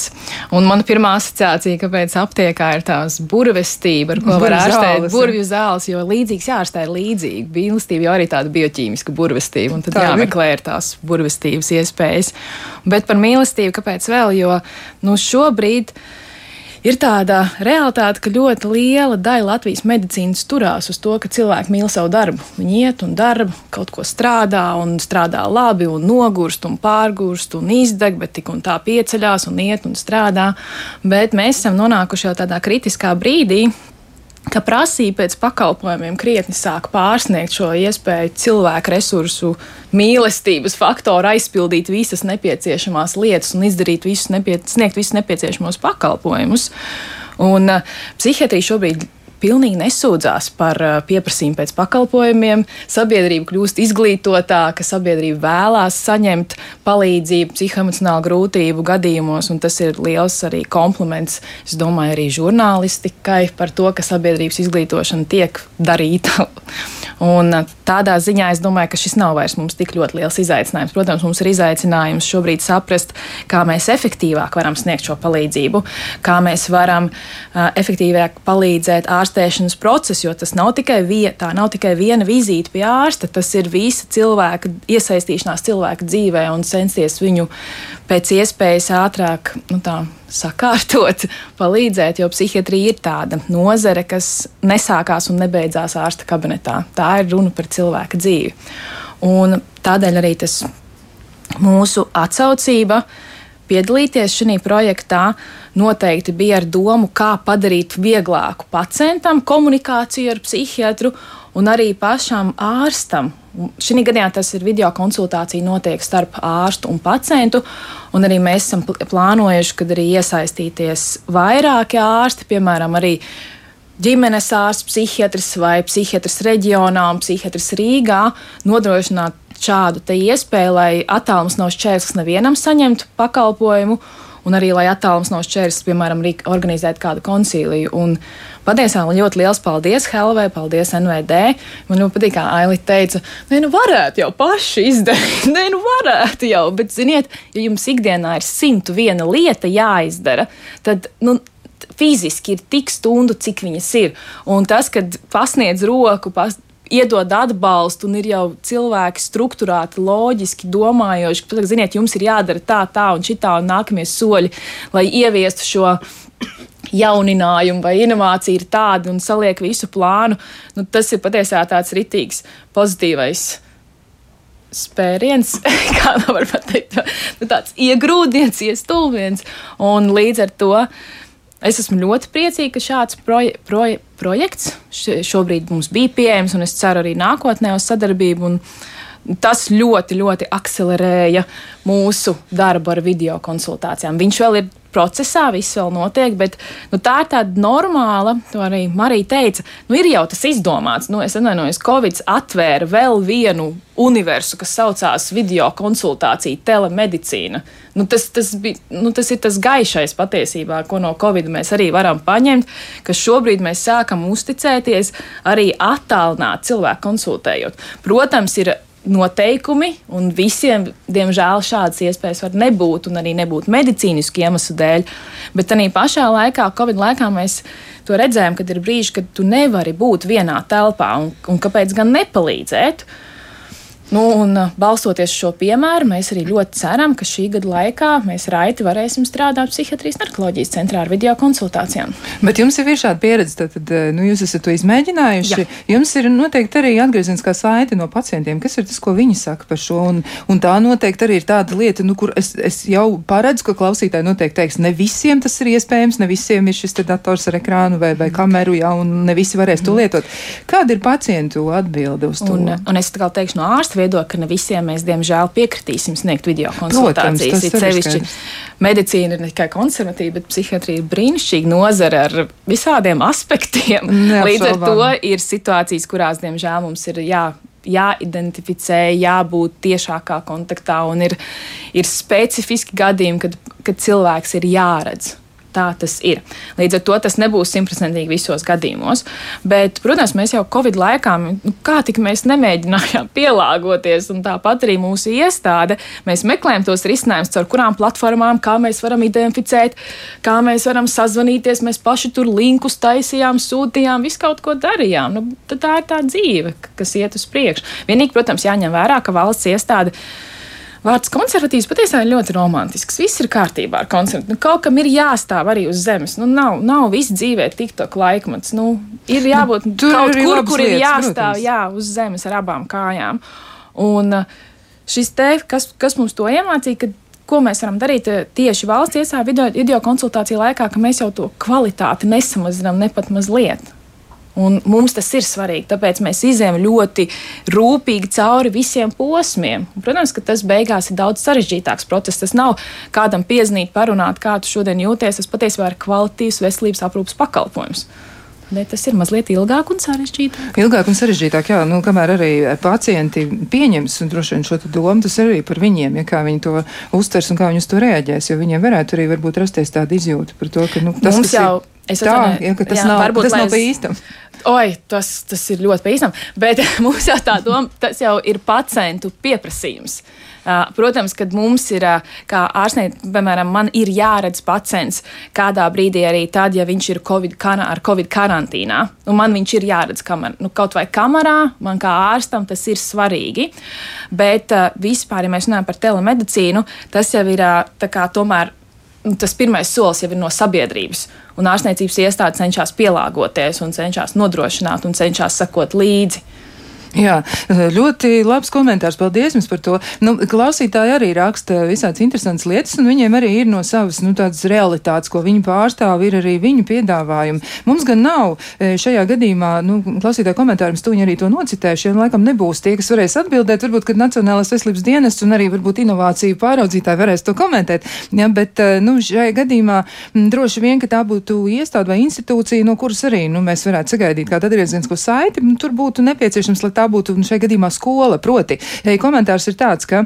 E: Un mana pirmā asociācija, kāpēc aptiekā ir tās burvestība, ar ko var ārstēt burvju zāles, jo līdzīgs jārastē līdzīgi. Mīlestība jau arī tāda bioķīmiska burvestība, un tad Tā jāmeklē ir tās burvestības iespējas. Bet par mīlestību, kāpēc vēl? Jo nu, šobrīd ir tāda realitāte, ka ļoti liela daļa Latvijas medicīnas turās uz to, ka cilvēki mīl savu darbu. Viņi iet un dara, kaut ko strādā, un strādā labi, un nogurst, un pārgurst, un izdeg, bet tik un tā pieceļās, un iet un strādā. Bet mēs esam nonākuši jau tādā kritiskā brīdī, ka prasība pēc pakalpojumiem krietni sāk pārsniegt šo iespēju cilvēku resursu mīlestības faktoru, aizpildīt visas nepieciešamās lietas un izdarīt visus, nepie, sniegt visus nepieciešamos pakalpojumus. Un uh, psihiatrija šobrīd pilnīgi nesūdzās par uh, pieprasījumu pēc pakalpojumiem. Sabiedrība kļūst izglītotāka, sabiedrība vēlās saņemt palīdzību psihoemocionālu grūtību gadījumos, un tas ir liels arī kompliments, es domāju, arī žurnālistikai par to, ka sabiedrības izglītošana tiek darīta. Un uh, tādā ziņā es domāju, ka šis nav vairs mums tik ļoti liels izaicinājums. Protams, mums ir izaicinājums šobrīd saprast, kā mēs efektīvāk varam sniegt šo palīdzību, kā mēs varam uh, efektīvāk palīdzēt ārstēšanas procesu, jo tas nav tikai vietā, nav tikai viena vizīte pie ārsta, tas ir visa cilvēka iesaistīšanās cilvēka dzīvē un censties viņu pēc iespējas ātrāk nu tā, sakārtot, palīdzēt, jo psihiatrija ir tāda nozare, kas nesākās un nebeidzās ārsta kabinetā. Tā ir runa par cilvēka dzīvi. Un tādēļ arī tas mūsu atsaucība piedalīties šajā projektā noteikti bija ar domu, kā padarīt vieglāku pacientam komunikāciju ar psihiatru un arī pašam ārstam. Šī gadījumā tas ir video konsultācija, notiek starp ārstu un pacientu. Un arī mēs esam plānojuši, kad arī iesaistīties vairāki ārsti, piemēram, arī ģimenes ārsts, psihiatrs vai psihiatrs reģionā un psihiatrs Rīgā, nodrošināt šādu iespēju, lai attālums nav šķērslis nevienam saņemt pakalpojumu un arī, lai attālums nav šķērslis, piemēram, organizēt kādu koncīliju. Un patiesībā ļoti liels paldies Helvē, paldies NVD. Man ļoti patīk, kā Ailita teica, nē, nu varētu jau paši izdarīt, nē, nu varētu jau, bet, ziniet, ja jums ikdienā ir 101 lieta jāizdara, tad, nu, fiziski ir tik stundu, cik viņas ir. Un tas, kad pasniedz roku, pas, iedod atbalstu, un ir jau cilvēki struktūrāti, loģiski domājoši, ka, ziniet, jums ir jādara tā, tā un šitā, un nākamie soļi, lai ieviestu šo jauninājumu vai inovāciju ir tāda un saliek visu plānu. Nu, tas ir patiesībā tāds ritīgs, pozitīvais spēriens, kā var pateikt, nu, tāds iegrūdiens, iestulviens, un līdz ar to Es esmu ļoti priecīga, ka šāds proje, proje, projekts šobrīd mums bija pieejams, un es ceru arī nākotnē uz sadarbību. Tas ļoti, ļoti akcelerēja mūsu darbu ar video konsultācijām. Viņš vēl ir procesā, viss vēl notiek, bet nu, tā ir tāda normāla, to arī Marija teica, nu, ir jau tas izdomāts. Nu, es atvainojos, Covid atvēra vēl vienu universu, kas saucās video konsultācija, telemedicīna. Nu, tas, tas, bija, nu, tas ir tas gaišais patiesībā, ko no Covid mēs arī varam paņemt, ka šobrīd mēs sākam uzticēties arī attālināt cilvēku konsultējot. Protams, ir noteikumi, un visiem, diemžēl, šādas iespējas var nebūt, un arī nebūt medicīnisku iemeslu dēļ. Bet arī pašā laikā, Covid laikā, mēs to redzējām, kad ir brīži, kad tu nevari būt vienā telpā, un, un kāpēc gan nepalīdzēt? Uh, Nu, un, balstoties uz šo piemēru, mēs arī ļoti ceram, ka šī gada laikā mēs raiti varēsim strādāt psihiatrijas narkoloģijas centrā ar video konsultācijām.
A: Bet jums ir šāda pieredze, tad, tad nu, jūs esat to izmēģinājuši. Jā. Jums ir noteikti arī atgriezeniskā saite no pacientiem, kas ir tas, ko viņi saka par šo. Un, un tā noteikti arī ir tāda lieta, nu, kur es, es jau paredzu, ka klausītāji noteikti teiks, ne visiem tas ir iespējams, ne visiem ir šis dators ar ekrānu vai, vai kameru, jā, un ne visi varēs to lietot. Kāda ir pacientu atbilde uz to?
E: Un, un es tā kā teikšu no ārsta viedokļa, ka ne visiem mēs, diemžēl, piekritīsim sniegt video konsultācijas. Ir sevišķi medicīna ir ne tikai konservatīva, bet psihiatrija ir brīnišķīga nozara ar visādiem aspektiem. Neapšaubām. Līdz ar to ir situācijas, kurās, diemžēl, mums ir jā, jāidentificē, jābūt tiešākā kontaktā, un ir, ir specifiski gadījumi, kad, kad cilvēks ir jāredz tā tas ir. Līdz ar to tas nebūs simtprocentīgi visos gadījumos. Bet, protams, mēs jau Covid laikā, nu, kā tik mēs nemēģinājām pielāgoties, un tāpat arī mūsu iestāde, mēs meklējam tos risinājumus, caur kurām platformām, kā mēs varam identificēt, kā mēs varam sazvanīties. Mēs paši tur linkus taisījām, sūtījām, visu kaut ko darījām. Nu, tā ir tā dzīve, kas iet uz priekšu. Vienīgi, protams, jāņem vērā, ka valsts iestāde Vārds konservatīvs patiesībā ir ļoti romantisks. Viss ir kārtībā ar konservatīvu. Nu, kaut kam ir jāstāv arī uz zemes. Nu, nav, nav viss dzīvē TikTok laikmets. Nu, ir jābūt nu, kaut kur, kur ir jāstāv protams. jā, uz zemes ar abām kājām. Un uh, šis te, kas, kas mums to iemācīja, ka ko mēs varam darīt uh, tieši valsts iesāņu video, video konsultāciju laikā, ka mēs jau to kvalitāti nesamazinām ne pat mazliet. Un mums tas ir svarīgi, tāpēc mēs izējām ļoti rūpīgi cauri visiem posmiem. Un, protams, ka tas beigās ir daudz sarežģītāks process. Tas nav kādam piezīmēt, parunāt, kā tu šodien jūties. Tas patiesībā ir kvalitīvs veselības aprūpas pakalpojums. Bet tas ir mazliet ilgāk un sarežģītāk.
A: Ilgāk un sarežģītāk, jā. Nu, kamēr arī pacienti pieņems droši vien šo domu, tas arī par viņiem, ja kā viņi to uztvers un kā viņi uz to reaģēs. Jo viņiem varētu arī varbūt rasties tāda izjūta par to, ka nu, tas,
E: Mums jau ir. Es
A: tā, ja, tas jā, nav, varbūt, tas nav pa īstam.
E: Oi, tas, tas ir ļoti pīstam, bet mums jau tā doma, tas jau ir pacientu pieprasījums. Protams, kad mums ir, kā ārstē, piemēram, man ir jāredz pacients kādā brīdī arī tad, ja viņš ir COVID, ar Covid karantīnā. Un man viņš ir jāredz kamerā, nu, kaut vai kamerā, man kā ārstam tas ir svarīgi. Bet vispār, ja mēs runājam par telemedicīnu, tas jau ir kā, tomēr Nu, tas pirmais solis jau ir no sabiedrības. Un ārstniecības iestāde cenšas pielāgoties un cenšas nodrošināt un cenšas sekot līdzi.
A: Jā, ļoti labs komentārs. Paldies jums par to. Nu, klausītāji arī raksta visādas interesantas lietas, un viņiem arī ir no savas nu, tādas realitātes, ko viņi pārstāv, ir arī viņu piedāvājumi. Mums gan nav e, šajā gadījumā, nu, klausītāju komentāriem stūņi arī to nocitējuši, un laikam nebūs tie, kas varēs atbildēt. Varbūt, kad Nacionālās veselības dienests un arī varbūt inovāciju pāraudzītāji varēs to komentēt. Ja, bet, e, nu, šajā gadījumā m, droši vien, ka tā būtu iestāde vai institūcija, no kuras arī nu, mēs varētu sagaidīt kādu atgriezienisko saiti, tur būtu nepieciešams, lai tā būtu šajā gadījumā skola. Proti, komentārs ir tāds, ka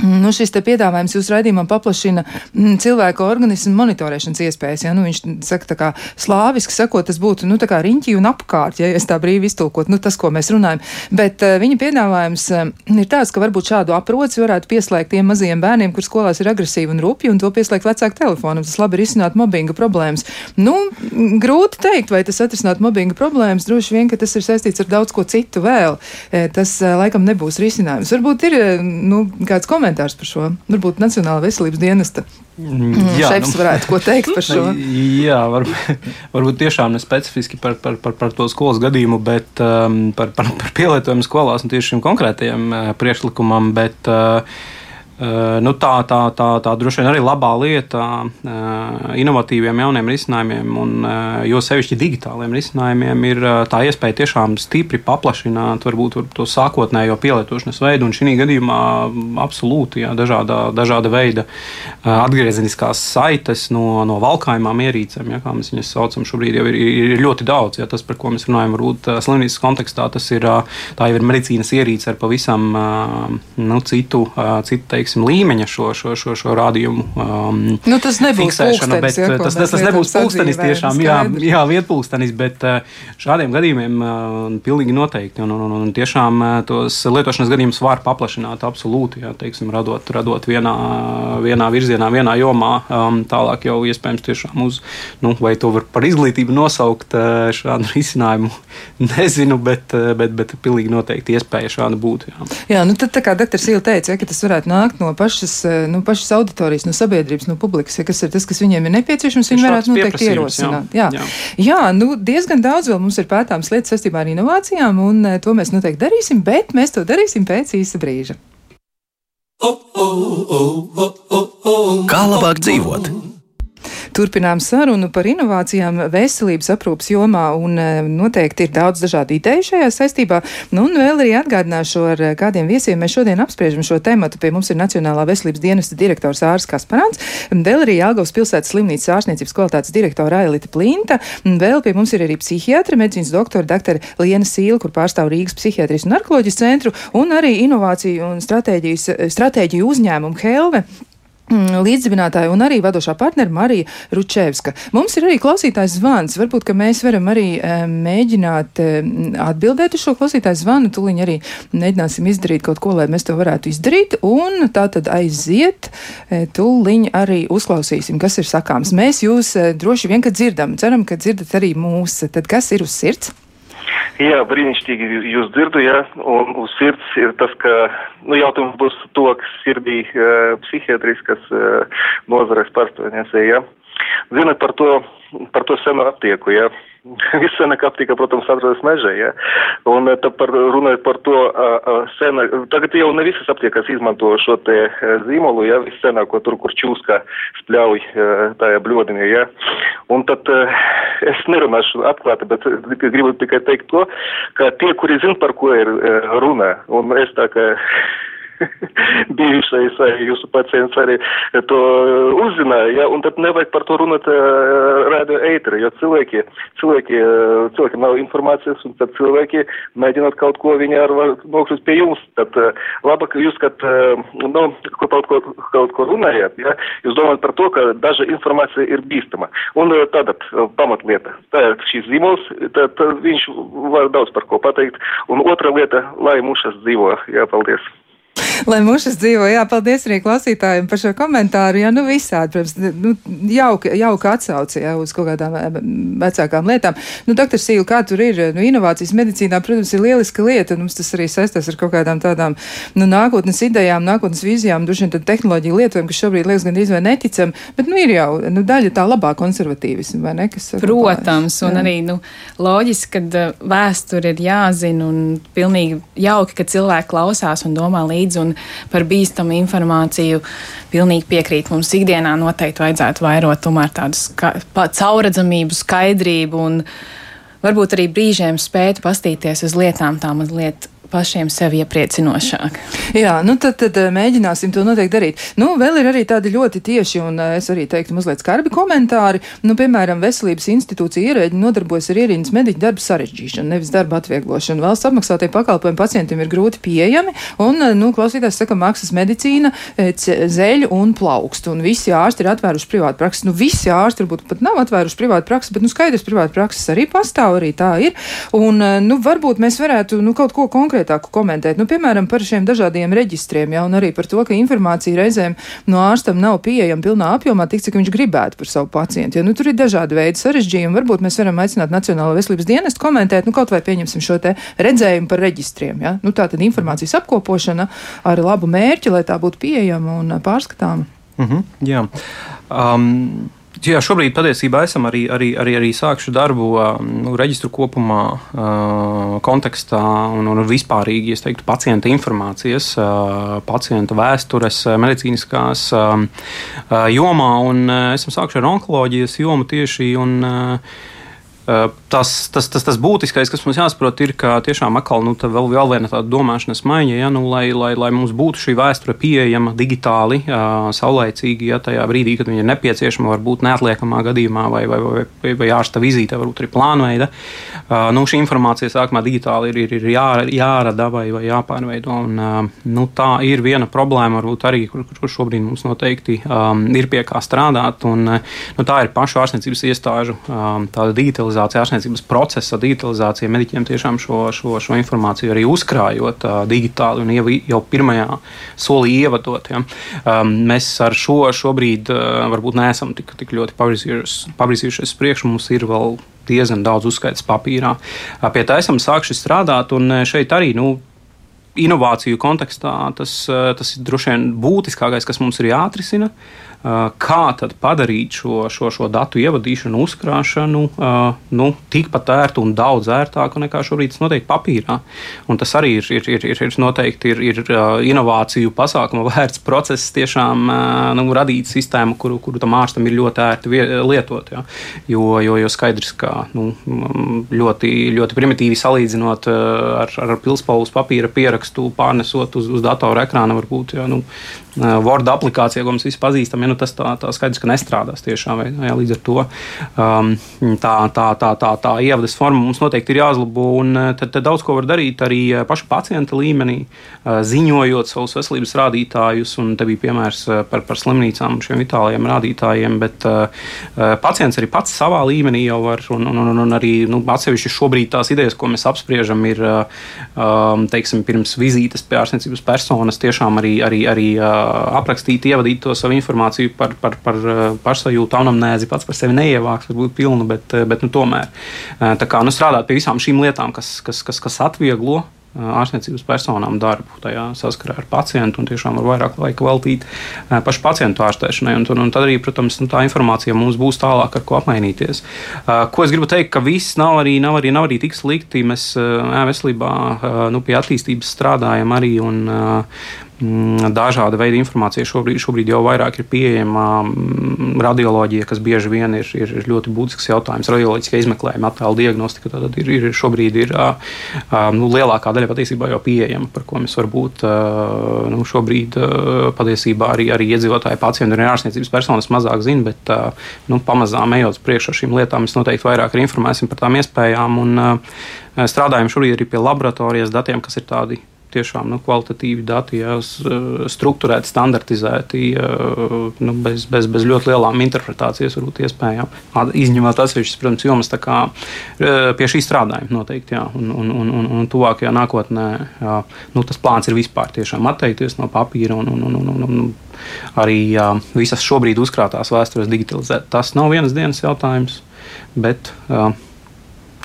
A: Nu, šis piedāvājums jūsu raidījumam paplašina mm, cilvēku organismu monitorēšanas iespējas. Ja? Nu, viņš saka, tā kā slāviski sakot, tas būtu nu, riņķi un apkārt, ja es tā brīvi iztulkot, nu, tas, ko mēs runājam. Bet uh, viņa piedāvājums uh, ir tāds, ka varbūt šādu aproci varētu pieslēgt tiem mazajiem bērniem, kur skolās ir agresīvi un rupji, un to pieslēgt vecāku telefonam. Tas labi risināt mobbinga problēmas. Nu, grūti teikt, vai tas atrisināt mobbinga problēmas. Droši vien, ka tas ir saistīts ar daudz ko citu vēl. E, tas uh, laikam nebūs risinājums. Varbūt ir nu, kāds komentārs komentārs par šo? Varbūt Nacionāla veselības dienesta mm, jā, šefs nu, varētu ko teikt par šo.
B: Jā, varbūt, varbūt tiešām ne specifiski par, par, par, par to skolas gadījumu, bet um, par, par, par pielietojumu skolās un tieši šim konkrētajam uh, priekšlikumam. Bet, uh, nu, tā, tā, tā, tā droši vien arī labā lieta eh, inovatīviem jauniem risinājumiem, un eh, jo sevišķi digitāliem risinājumiem, ir tā iespēja tiešām stipri paplašināt varbūt to sākotnējo pielietošanas veidu, un šī gadījumā absolūti jā, dažāda, dažāda veida atgriezeniskās saites no, no valkājumām ierīcēm, ja, kā mēs viņas saucam, šobrīd jau ir, ir ļoti daudz. Ja, tas, par ko mēs runājam, varbūt slimnīcas kontekstā, tas ir, tā jau ir medicīnas ierīce ar pavisam nu, citu, citu teiksim, teiksim, līmeņa šo, šo, šo, šo rādījumu um,
A: nu, tas nebūs fiksēšana, bet
B: ja, tas, tas, tas nebūs pulkstenis tiešām, jā, jā vietpulkstenis, bet uh, šādiem gadījumiem uh, pilnīgi noteikti, un, un, un, un tiešām uh, tos lietošanas gadījumus var paplašināt absolūti, jā, teiksim, radot, radot vienā, vienā virzienā, vienā jomā, um, tālāk jau iespējams tiešām uz, nu, vai to var par izglītību nosaukt šādu risinājumu, nezinu, bet, bet, bet pilnīgi noteikti iespēja šāda būt. Jā,
A: jā nu tad tā kā dr. Sīla teica, ja, ka tas varētu nākt no pašas, eh, nu, pašas auditorijas, no sabiedrības, no publikas, ja kas ir tas, kas viņiem ir nepieciešams, viņi varētu noteikti ierosināt. Jā, jā. jā. jā nu, diezgan daudz vēl mums ir pētāms lietas saistībā ar inovācijām, un eh, to mēs noteikti darīsim, bet mēs to darīsim pēc īsa brīža.
F: Kā labāk dzīvot?
A: Turpinām sarunu par inovācijām veselības aprūpas jomā, un e, noteikti ir daudz dažādu ideju šajā saistībā. Nu, un vēl arī atgādināšu, ar e, kādiem viesiem mēs šodien apspriežam šo tematu. Pie mums ir Nacionālā veselības dienesta direktors Ārs Kasparāns, vēl arī Jāgauts pilsētas slimnīcas ārstniecības kvalitātes direktora Ailita Plinta, vēl pie mums ir arī psihiatra, medicīnas doktora dr. Liena Sīla, kur pārstāv Rīgas psihiatrijas un narkoloģijas centru, un arī inovāciju un stratēģiju uzņēmumu Helve līdzdibinātāja un arī vadošā partnera Marija Ručevska. Mums ir arī klausītājs zvans. Varbūt, ka mēs varam arī e, mēģināt e, atbildēt uz šo klausītāju zvanu. Tūliņ arī mēģināsim izdarīt kaut ko, lai mēs to varētu izdarīt. Un tā tad aiziet, e, tūliņ arī uzklausīsim, kas ir sakāms. Mēs jūs droši vien, ka dzirdam. Ceram, ka dzirdat arī mūs. Tad kas ir uz sirds?
G: Jā, brīnišķīgi jūs dzirdu, jā, un uz sirds ir tas, ka, nu, jautājums būs to, kas sirdī uh, psihiatriskas uh, nozares pārstāvniecei, jā. Ziniet par to, par to senu aptieku, jā. Viscenākā aptika, protams, atrodas mežā. Ja? Un tā par, runājot par to uh, senu, tagad jau ne visas aptiekas izmanto šo te zīmolu, ja? viscenāko tur, kur čūska spļauj uh, tajā bļodinī. Ja? Un tad uh, es nerunāšu atklāti, bet gribu tikai teikt to, ka tie, kuri zin, par ko ir uh, runa, un es tā kā bijušais jūsu pacients arī to uzzināja, ja, un tad nevajag par to runāt uh, radio eiteri, jo cilvēki, cilvēki, uh, cilvēki nav informācijas, un tad cilvēki mēģinot kaut ko viņi ar var nokļūt pie jums. Tad uh, labāk jūs, kad, uh, nu, kaut ko, kaut ko runājat, ja, jūs domājat par to, ka daža informācija ir bīstama. Un uh, tāda uh, pamatlieta. Tā ir šīs zīmols, tad uh, viņš var daudz par ko pateikt. Un otra lieta, lai mušas dzīvo. Jā, paldies!
A: Lai mušas dzīvo, jā, paldies arī klausītājiem par šo komentāru. Jā, nu visādi, protams, nu, jauka, jauka atsauce jā, uz kaut kādām eh, vecākām lietām. Nu, doktor Sīla, kā tur ir? Nu, inovācijas medicīnā, protams, ir lieliska lieta, un mums tas arī saistās ar kaut kādām tādām, nu, nākotnes idejām, nākotnes vīzijām, duši vien tad tehnoloģiju lietojumu, kas šobrīd liekas gan izvai neticam, bet, nu, ir jau, nu, daļa tā labā konservatīvisma, vai ne? Kas,
E: Protams, un jā. arī, nu, loģiski, ka uh, vēsture ir jāzina un pilnīgi jauki, ka cilvēki klausās un domā līdzi. Un par bīstamu informāciju pilnīgi piekrīt. Mums ikdienā noteikti vajadzētu vairot tomēr tādu ska caurredzamību, skaidrību un varbūt arī brīžiem spētu pastīties uz lietām tā mazliet pašiem sevi iepriecinošāk.
A: Jā, nu tad, tad eh, mēģināsim to noteikti darīt. Nu, vēl ir arī tādi ļoti tieši un eh, es arī teiktu mazliet skarbi komentāri. Nu, piemēram, Veselības institūcija ierēģi nodarbojas ar ierīnas mediķu darbu sarežģīšanu, nevis darba atvieglošanu. Valsts apmaksātie pakalpojumi pacientiem ir grūti pieejami un, eh, nu, klausītājs saka, maksas medicīna, zeļu un plaukstu. Un visi ārsti ir atvēruši privātu praksi. Nu, visi ārsti varbūt pat nav atvēruši privātu praksi, bet, nu, skaidrs, privātu prakses arī pastāv, arī tā ir. Un, nu, varbūt mēs varētu, nu, kaut ko konkrēti konkrētāku komentēt. Nu, piemēram, par šiem dažādiem reģistriem, ja, un arī par to, ka informācija reizēm no ārstam nav pieejama pilnā apjomā, tik cik viņš gribētu par savu pacientu. Ja, nu, tur ir dažādi veidi sarežģījumi. Varbūt mēs varam aicināt Nacionālo veselības dienestu komentēt, nu, kaut vai pieņemsim šo te redzējumu par reģistriem. Ja. Nu, tā tad informācijas apkopošana ar labu mērķi, lai tā būtu pieejama un pārskatāma.
B: Mm -hmm, jā. Um, Jā, šobrīd patiesībā esam arī, arī, arī, arī sākuši darbu nu, reģistru kopumā, kontekstā un, un vispārīgi, es teiktu, pacienta informācijas, pacienta vēstures, medicīniskās jomā, un esam sākuši ar onkoloģijas jomu tieši. Un, Tas, tas, tas, tas būtiskais, kas mums jāsaprot, ir, ka tiešām atkal nu, vēl, vēl viena tāda domāšanas maiņa, ja, nu, lai, lai, lai mums būtu šī vēsture pieejama digitāli, uh, saulaicīgi, ja tajā brīdī, kad viņa ir nepieciešama, varbūt neatliekamā gadījumā, vai, vai, vai, vai, vai ārsta vizīte, varbūt arī plānveida. Uh, nu, šī informācija sākumā digitāli ir, ir, ir jā, jārada vai, vai jāpārveido. Un, uh, nu, tā ir viena problēma, varbūt arī, kur, kur šobrīd mums noteikti um, ir pie kā strādāt. Un, uh, nu, tā ir pašu ārstniecības iestāžu um, digitalizācija digitalizācija, ārstniecības procesa digitalizācija, mediķiem tiešām šo, šo, šo informāciju arī uzkrājot uh, digitāli un jau, jau pirmajā solī ievadot. Ja. Um, mēs ar šo šobrīd uh, varbūt neesam tik, tik ļoti pavirzījušies priekš, mums ir vēl diezgan daudz uzskaitas papīrā. Pie tā esam sākuši strādāt, un šeit arī nu, inovāciju kontekstā tas, tas ir droši vien būtiskākais, kas mums ir jāatrisina. Uh, kā tad padarīt šo, šo, šo datu ievadīšanu, uzkrāšanu nu, tikpat ērtu un daudz ērtāku nekā šobrīd tas notiek papīrā. Un tas arī ir, ir, ir, ir noteikti ir, ir inovāciju pasākumu vērts process, tiešām nu, radīt sistēmu, kuru, kuru tam ārstam ir ļoti ērti lietot. Ja? Jo, jo, jo skaidrs, ka nu, ļoti, ļoti primitīvi salīdzinot ar, ar pilspaules papīra pierakstu, pārnesot uz, uz datora ekrāna, varbūt ja, nu, Word aplikācija, ko mēs visi pazīstam, ja nu, tas tā, tā skaidrs, ka nestrādās tiešām veidā. Ja, līdz ar to um, tā, tā, tā, tā, tā ievadas forma mums noteikti ir jāuzlabo, un tad, tad daudz ko var darīt arī paša pacienta līmenī, ziņojot savus veselības rādītājus, un te bija piemērs par, par slimnīcām šiem vitālajiem rādītājiem, bet uh, pacients arī pats savā līmenī jau var, un, un, un, un arī nu, atsevišķi šobrīd tās idejas, ko mēs apspriežam, ir, uh, teiksim, pirms vizītes pie ārstniecības personas tiešām arī, arī, arī uh, aprakstīt, ievadīt to savu informāciju par, par, par pašsajūtu, anamnēzi, pats par sevi neievāks, varbūt pilnu, bet, bet nu, tomēr. Tā kā nu, strādāt pie visām šīm lietām, kas, kas, kas, kas atvieglo ārstniecības personām darbu tajā saskarā ar pacientu un tiešām var vairāk laika veltīt pašu pacientu ārstēšanai. Un, un, tad arī, protams, nu, tā informācija mums būs tālāk, ar ko apmainīties. Ko es gribu teikt, ka viss nav arī, nav arī, nav arī tik slikti. Mēs veselībā nu, pie attīstības strādājam arī. Un, dažāda veida informācija šobrīd, šobrīd jau vairāk ir pieejama. Mm, radioloģija, kas bieži vien ir, ir ļoti būtisks jautājums, radioloģiskā izmeklējuma, attēlu diagnostika, tad ir, ir šobrīd ir, nu, lielākā daļa patiesībā jau pieejama, par ko mēs varbūt nu, šobrīd patiesībā arī, arī iedzīvotāji, pacienti un ārstniecības personas mazāk zina, bet nu, pamazām ejot priekšā šīm lietām, mēs noteikti vairāk informēsim par tām iespējām un strādājam šobrīd arī pie laboratorijas datiem, kas ir tādi tiešām nu, kvalitatīvi dati, jā, struktūrēti, standartizēti, nu, bez, bez, bez ļoti lielām interpretācijas varbūt iespējām. Izņemot atsevišķas, protams, jomas, tā kā pie šī strādājam noteikti, jā, un, un, un, un, un tuvākajā nākotnē, jā, nu, tas plāns ir vispār tiešām atteikties no papīra un, un, un, un, un, un arī jā, visas šobrīd uzkrātās vēstures digitalizēt. Tas nav vienas dienas jautājums, bet jā,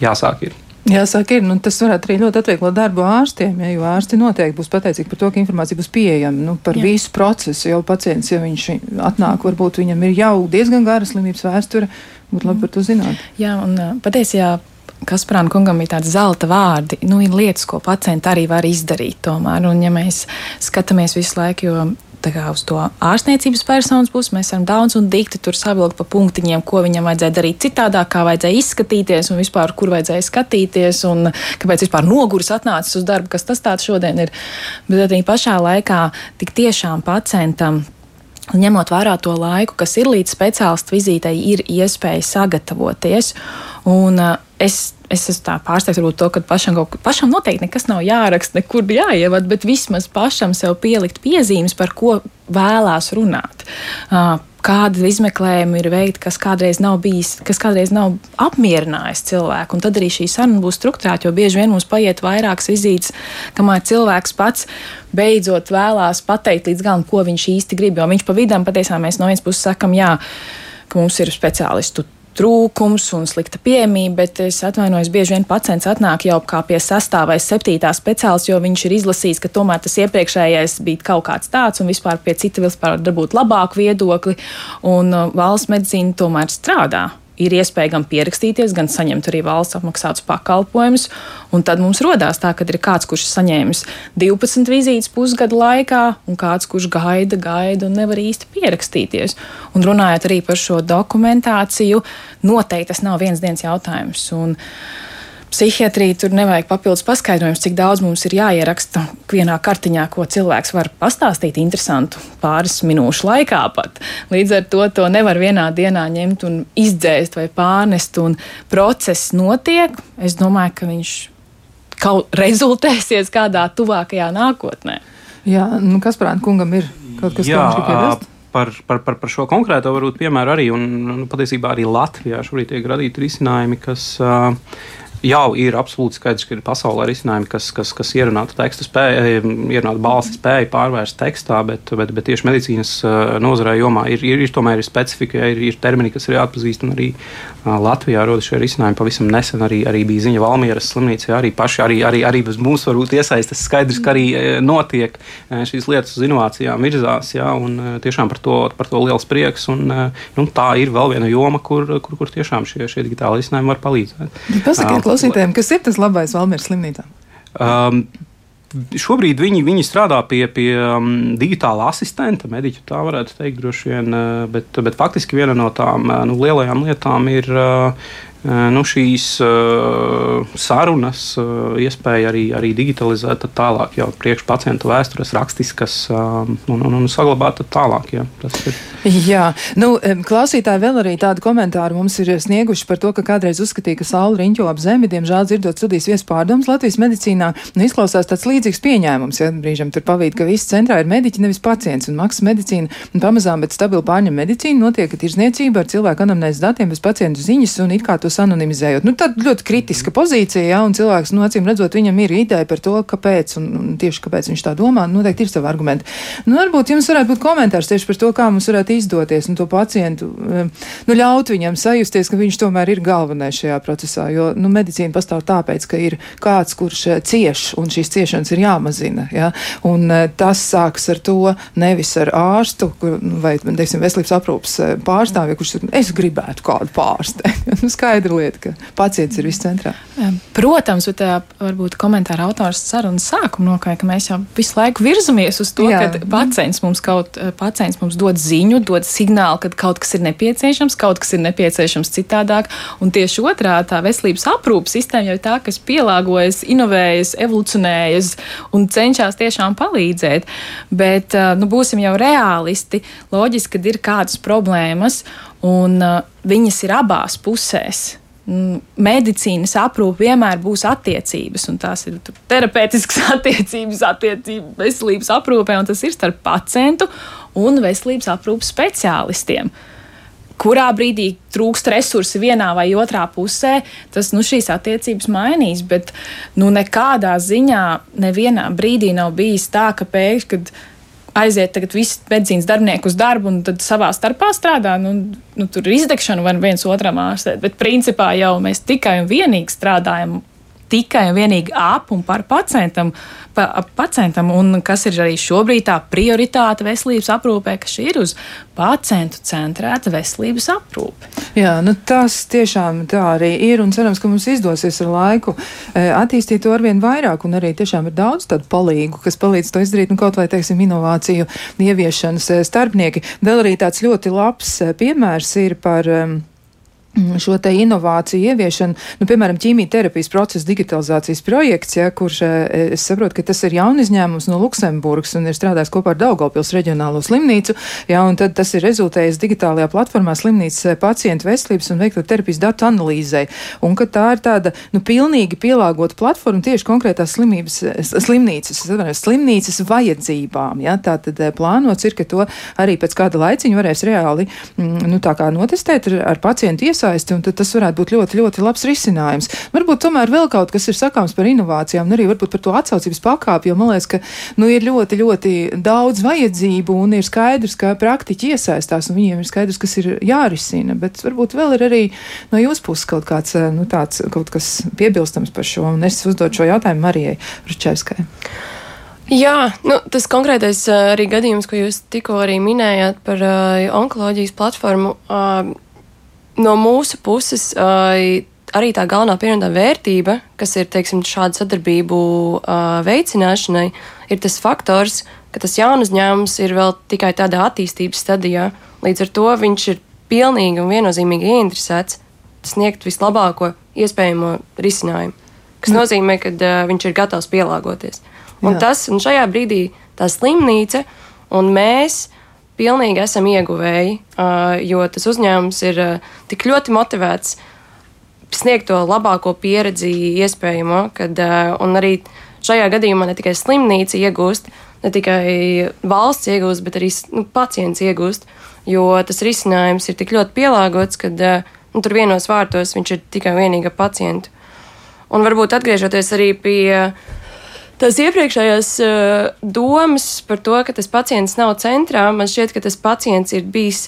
B: jāsāk ir.
A: Jāsaka, ir, nu, tas varētu arī ļoti atvieglot darbu ārstiem, ja, jo ārsti noteikti būs pateicīgi par to, ka informācija būs pieejama nu, par Jā. visu procesu. Jau pacients, ja viņš atnāk, varbūt viņam ir jau diezgan gara slimības vēsture, būtu labi par to zināt.
E: Jā, un patiesībā. Kasparāna kungam bija tādi zelta vārdi. Nu, ir lietas, ko pacienti arī var izdarīt. Tomēr. Un, ja mēs skatāmies visu laiku, jo uz to ārstniecības personas pusi. Mēs varam daudz un dikti tur savilkt pa punktiņiem, ko viņam vajadzēja darīt citādāk, kā vajadzēja izskatīties un vispār, kur vajadzēja skatīties un kāpēc vispār noguris atnācis uz darbu, kas tas tāds šodien ir. Bet arī pašā laikā tik tiešām pacientam. Ņemot vērā to laiku, kas ir līdz speciālistu vizītei, ir iespēja sagatavoties. Un, uh, es es esmu tā pārsteigts par to, ka pašam, kaut, pašam noteikti nekas nav jāraksta, nekur jāievad, bet vismaz pašam sev pielikt piezīmes, par ko vēlās runāt. Kāda izmeklējuma ir veikta, kas kādreiz nav bijis, kas kādreiz nav apmierinājis cilvēku. Un tad arī šī saruna būs strukturēta, jo bieži vien mums paiet vairākas vizītes, kamēr cilvēks pats beidzot vēlās pateikt līdz galam, ko viņš īsti grib. Jo viņš pa vidam patiesībā mēs no vienas puses sakam, jā, ka mums ir speciālistu trūkums un slikta pieejamība, bet es atvainojos, bieži vien pacients atnāk jau kā pie sastāvā vai septītā speciālists, jo viņš ir izlasījis, ka tomēr tas iepriekšējais bija kaut kāds tāds un vispār pie cita vispār dabūt labāku viedokli, un uh, valsts medicīna tomēr strādā ir iespēja gan pierakstīties, gan saņemt arī valsts apmaksātus pakalpojumus. Un tad mums rodās tā, ka ir kāds, kurš saņēmis 12 vizītes pusgada laikā, un kāds, kurš gaida, gaida un nevar īsti pierakstīties. Un runājot arī par šo dokumentāciju, noteikti tas nav viens dienas jautājums. Un, psihiatrija tur nevajag papildus paskaidrojums, cik daudz mums ir jāieraksta vienā kartiņā, ko cilvēks var pastāstīt interesantu pāris minūšu laikā pat. Līdz ar to to nevar vienā dienā ņemt un izdzēst vai pārnest, un process notiek. Es domāju, ka viņš kaut rezultēsies kādā tuvākajā nākotnē.
A: Jā, nu kas prāt kungam ir kaut kas,
B: Jā, ko piebilst? par, par, par, par šo konkrēto varbūt piemēru arī, un nu, patiesībā arī Latvijā šobrīd tiek radīti risinājumi, kas uh, jau ir absolūti skaidrs, ka ir pasaulē risinājumi, kas, kas, kas ierunātu tekstu spēju, ierunātu balsi spēju pārvērst tekstā, bet, bet, bet tieši medicīnas nozarē jomā ir, ir, ir tomēr ir specifika, ir, ir termini, kas ir jāatpazīst, un arī Latvijā rodas šie risinājumi. Pavisam nesen arī, arī bija ziņa Valmieras slimnīcā, arī paši, arī, arī, arī bez mums varbūt iesaistas skaidrs, ka arī notiek šīs lietas uz inovācijām virzās, jā, un tiešām par to, par to liels prieks, un nu, tā ir vēl viena joma, kur, kur, kur tiešām šie, šie digitāli risinājumi var palīdzēt.
A: Pasakiet, klausītājiem, kas ir tas labais Valmieras slimnīcā? Um,
B: Šobrīd viņi, viņi strādā pie, pie um, digitāla asistenta, mediķa tā varētu teikt, droši vien. Uh, bet, bet faktiski viena no tām uh, nu, lielajām lietām ir uh, nu, šīs sarunas, iespēja arī, arī digitalizēt tālāk, jau priekš pacientu vēstures, rakstiskas un, un, un saglabāt tālāk. Jā,
A: jā. Nu, klausītāji vēl arī tādu komentāru mums ir snieguši par to, ka kādreiz uzskatīja, ka saule riņķo ap zemi, diemžēl dzirdot studijas viespārdomas Latvijas medicīnā, nu, izklausās tāds līdzīgs pieņēmums, ja brīžam tur pavīd, ka viss centrā ir mediķi, nevis pacients, un maksas medicīna, un pamazām, bet stabili pārņem medicīnu, notiek tirzniecība ar cilvēku anamnēzes datiem bez pacientu ziņas, un it kā to tos anonimizējot. Nu, tad ļoti kritiska pozīcija, ja, un cilvēks, nu, acīm redzot, viņam ir ideja par to, kāpēc, un, un tieši kāpēc viņš tā domā, noteikti ir savi argumenti. Nu, varbūt jums varētu būt komentārs tieši par to, kā mums varētu izdoties, un to pacientu, nu, ļaut viņam sajusties, ka viņš tomēr ir galvenais šajā procesā, jo, nu, medicīna pastāv tāpēc, ka ir kāds, kurš eh, cieš, un šīs ciešanas ir jāmazina, ja, un eh, tas sāks ar to nevis ar ārstu, nu, vai, teiksim, veselības aprūpas eh, pārstāvju, kurš es gribētu kādu pārsti. nu, skaidra lieta, ka pacients ir viss centrā.
E: Protams, bet tā, varbūt komentāra autors sarunas sākuma nokāja, ka mēs jau visu laiku virzamies uz to, ka pacients mums kaut, pacients mums dod ziņu, dod signālu, ka kaut kas ir nepieciešams, kaut kas ir nepieciešams citādāk, un tieši otrā tā veselības aprūpas sistēma jau ir tā, kas pielāgojas, inovējas, evolucionējas un cenšas tiešām palīdzēt. Bet, nu, būsim jau realisti, loģiski, ka ir kādas problēmas, un uh, viņas ir abās pusēs. Mm, medicīnas aprūpe vienmēr būs attiecības, un tās ir terapeitiskas attiecības, attiecības veselības aprūpē, un tas ir starp pacientu un veselības aprūpes speciālistiem. Kurā brīdī trūkst resursi vienā vai otrā pusē, tas nu, šīs attiecības mainīs. Bet nu, nekādā ziņā, nevienā brīdī nav bijis tā, ka pēkšņi aiziet tagad visi medicīnas darbinieki uz darbu un tad savā starpā strādā. Nu, nu, tur ir izdegšana, var viens otram ārstēt, bet principā jau mēs tikai un vienīgi strādājam tikai un vienīgi ap un par pacientam, pa, pacientam, un kas ir arī šobrīd tā prioritāte veselības aprūpē, ka šī ir uz pacientu centrēta veselības aprūpe.
A: Jā, nu tas tiešām tā arī ir, un cerams, ka mums izdosies ar laiku e, attīstīt to arvien vairāk, un arī tiešām ir daudz tādu palīgu, kas palīdz to izdarīt, nu kaut vai, teiksim, inovāciju ieviešanas e, starpnieki. Vēl arī tāds ļoti labs e, piemērs ir par um, šo te inovāciju ieviešanu, nu, piemēram, ķīmijterapijas procesa digitalizācijas projekts, ja, kurš eh, es saprotu, ka tas ir jaun izņēmums no Luksemburgas un ir strādājis kopā ar Daugavpils reģionālo slimnīcu, ja, un tad tas ir rezultējis digitālajā platformā slimnīcas eh, pacientu veselības un veikto terapijas datu analīzei, un ka tā ir tāda, nu, pilnīgi pielāgota platforma tieši konkrētās slimības, eh, slimnīcas, slimnīcas vajadzībām, ja, tā tad plānots ir, ka to arī pēc kāda laiciņa varēs reāli, mm, nu, tā kā notestēt ar, ar pacientu iesaistu iesaisti, un tas varētu būt ļoti, ļoti labs risinājums. Varbūt tomēr vēl kaut kas ir sakāms par inovācijām, un arī varbūt par to atsaucības pakāpi, jo man liekas, ka nu, ir ļoti, ļoti daudz vajadzību, un ir skaidrs, ka praktiķi iesaistās, un viņiem ir skaidrs, kas ir jārisina, bet varbūt vēl ir arī no jūsu puses kaut kāds, nu, tāds, kaut kas piebilstams par šo, un es uzdodu šo jautājumu Marijai Ručevskai.
D: Jā, nu, tas konkrētais arī gadījums, ko jūs tikko arī minējāt par uh, onkoloģijas platformu. Uh, no mūsu puses arī tā galvenā pievienotā vērtība, kas ir teiksim, šādu sadarbību veicināšanai, ir tas faktors, ka tas jaunu uzņēmums ir vēl tikai tādā attīstības stadijā. Līdz ar to viņš ir pilnīgi un viennozīmīgi ieinteresēts sniegt vislabāko iespējamo risinājumu, kas mm. nozīmē, ka uh, viņš ir gatavs pielāgoties. Un Jā. tas, un šajā brīdī tā slimnīca un mēs pilnīgi esam ieguvēji, jo tas uzņēmums ir tik ļoti motivēts sniegt to labāko pieredzi iespējamo, kad arī šajā gadījumā ne tikai slimnīca iegūst, ne tikai valsts iegūst, bet arī nu, pacients iegūst, jo tas risinājums ir tik ļoti pielāgots, ka nu, tur vienos vārtos viņš ir tikai vienīga pacienta. Un varbūt atgriežoties arī pie uh, tās iepriekšējās uh, domas par to, ka tas pacients nav centrā, man šķiet, ka tas pacients ir bijis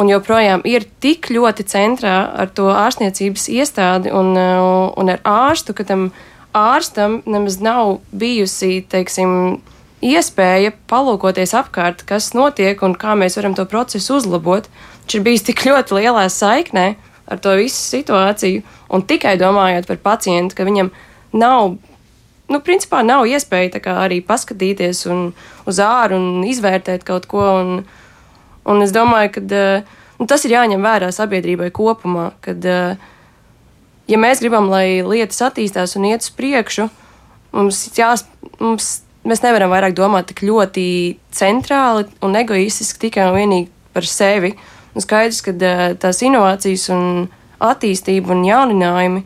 D: un joprojām ir tik ļoti centrā ar to ārstniecības iestādi un, uh, un ar ārstu, ka tam ārstam nemaz nav bijusi, teiksim, iespēja palūkoties apkārt, kas notiek un kā mēs varam to procesu uzlabot. Viņš ir bijis tik ļoti lielā saiknē ar to visu situāciju un tikai domājot par pacientu, ka viņam nav nu, principā nav iespēja arī paskatīties uz āru un izvērtēt kaut ko. Un, un es domāju, ka nu, tas ir jāņem vērā sabiedrībai kopumā. Kad, ja mēs gribam, lai lietas attīstās un iet uz priekšu, mums jās, mums, mēs nevaram vairāk domāt tik ļoti centrāli un egoistiski tikai un vienīgi par sevi. Un skaidrs, ka tās inovācijas un attīstība un jauninājumi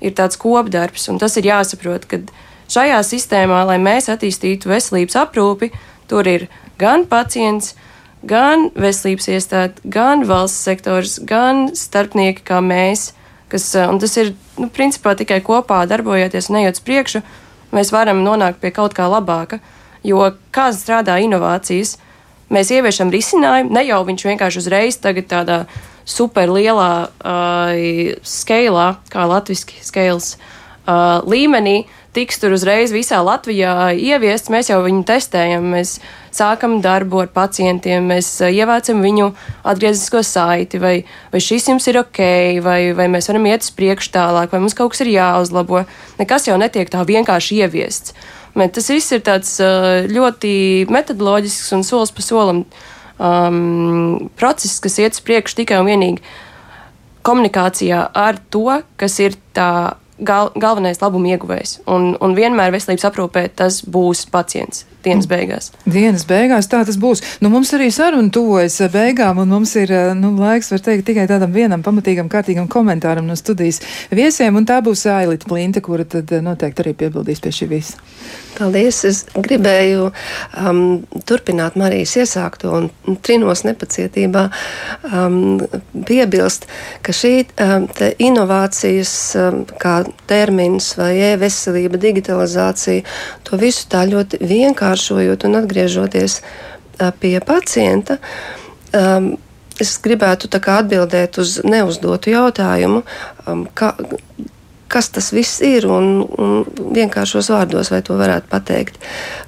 D: ir tāds kopdarbs, un tas ir jāsaprot, ka Šajā sistēmā, lai mēs attīstītu veselības aprūpi, tur ir gan pacients, gan veselības iestāde, gan valsts sektors, gan starpnieki kā mēs, Kas, un tas ir, nu, principā tikai kopā darbojoties un ejot uz priekšu, mēs varam nonākt pie kaut kā labāka. Jo kā strādā inovācijas, mēs ieviešam risinājumu, ne jau viņš vienkārši uzreiz tagad tādā superlielā uh, skalā, kā latviešu skēles uh, līmenī, tiks tur uzreiz visā Latvijā ieviests. Mēs jau viņu testējam, mēs sākam darbu ar pacientiem, mēs eh, ievācam viņu atgrieznisko saiti, vai, vai šis jums ir ok, vai, vai mēs varam iet uz priekšu tālāk, vai mums kaut kas ir jāuzlabo. Nekas jau netiek tā vienkārši ieviests. Bet tas viss ir tāds eh, ļoti metodoloģisks un solis pa solim um, process, kas iet uz priekšu tikai un vienīgi komunikācijā ar to, kas ir tā gal, galvenais labuma ieguvējs. Un, un vienmēr veselības aprūpē tas būs pacients dienas beigās.
A: Dienas beigās tā tas būs. Nu, mums arī saruna tuvojas beigām, un mums ir nu, laiks, var teikt, tikai tādam vienam pamatīgam, kārtīgam komentāram no studijas viesiem, un tā būs Ailita Plinta, kura tad noteikti arī piebildīs pie šī visa.
C: Paldies! Es gribēju um, turpināt Marijas iesākto un trinos nepacietībā um, piebilst, ka šī um, inovācijas um, kā termins vai e-veselība, digitalizācija, to visu tā ļoti vienkāršojot un atgriežoties pie pacienta. Es gribētu atbildēt uz neuzdotu jautājumu, um, kā, kas tas viss ir un, un vienkāršos vārdos, vai to varētu pateikt.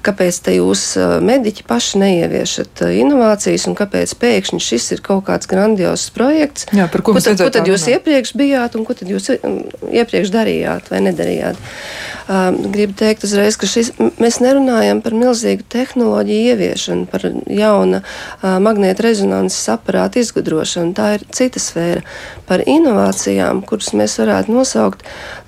C: Kāpēc te jūs mediķi paši neieviešat inovācijas un kāpēc pēkšņi šis ir kaut kāds grandios projekts?
A: Jā, par ko,
C: ko, tad, ko tad jūs runāt? iepriekš bijāt un ko tad jūs iepriekš darījāt vai nedarījāt? Um, gribu teikt uzreiz, ka šis, mēs nerunājam par milzīgu tehnoloģiju ieviešanu, par jauna uh, magnēta rezonanses aparātu izgudrošanu. Tā ir cita sfēra. Par inovācijām, kuras mēs varētu nosaukt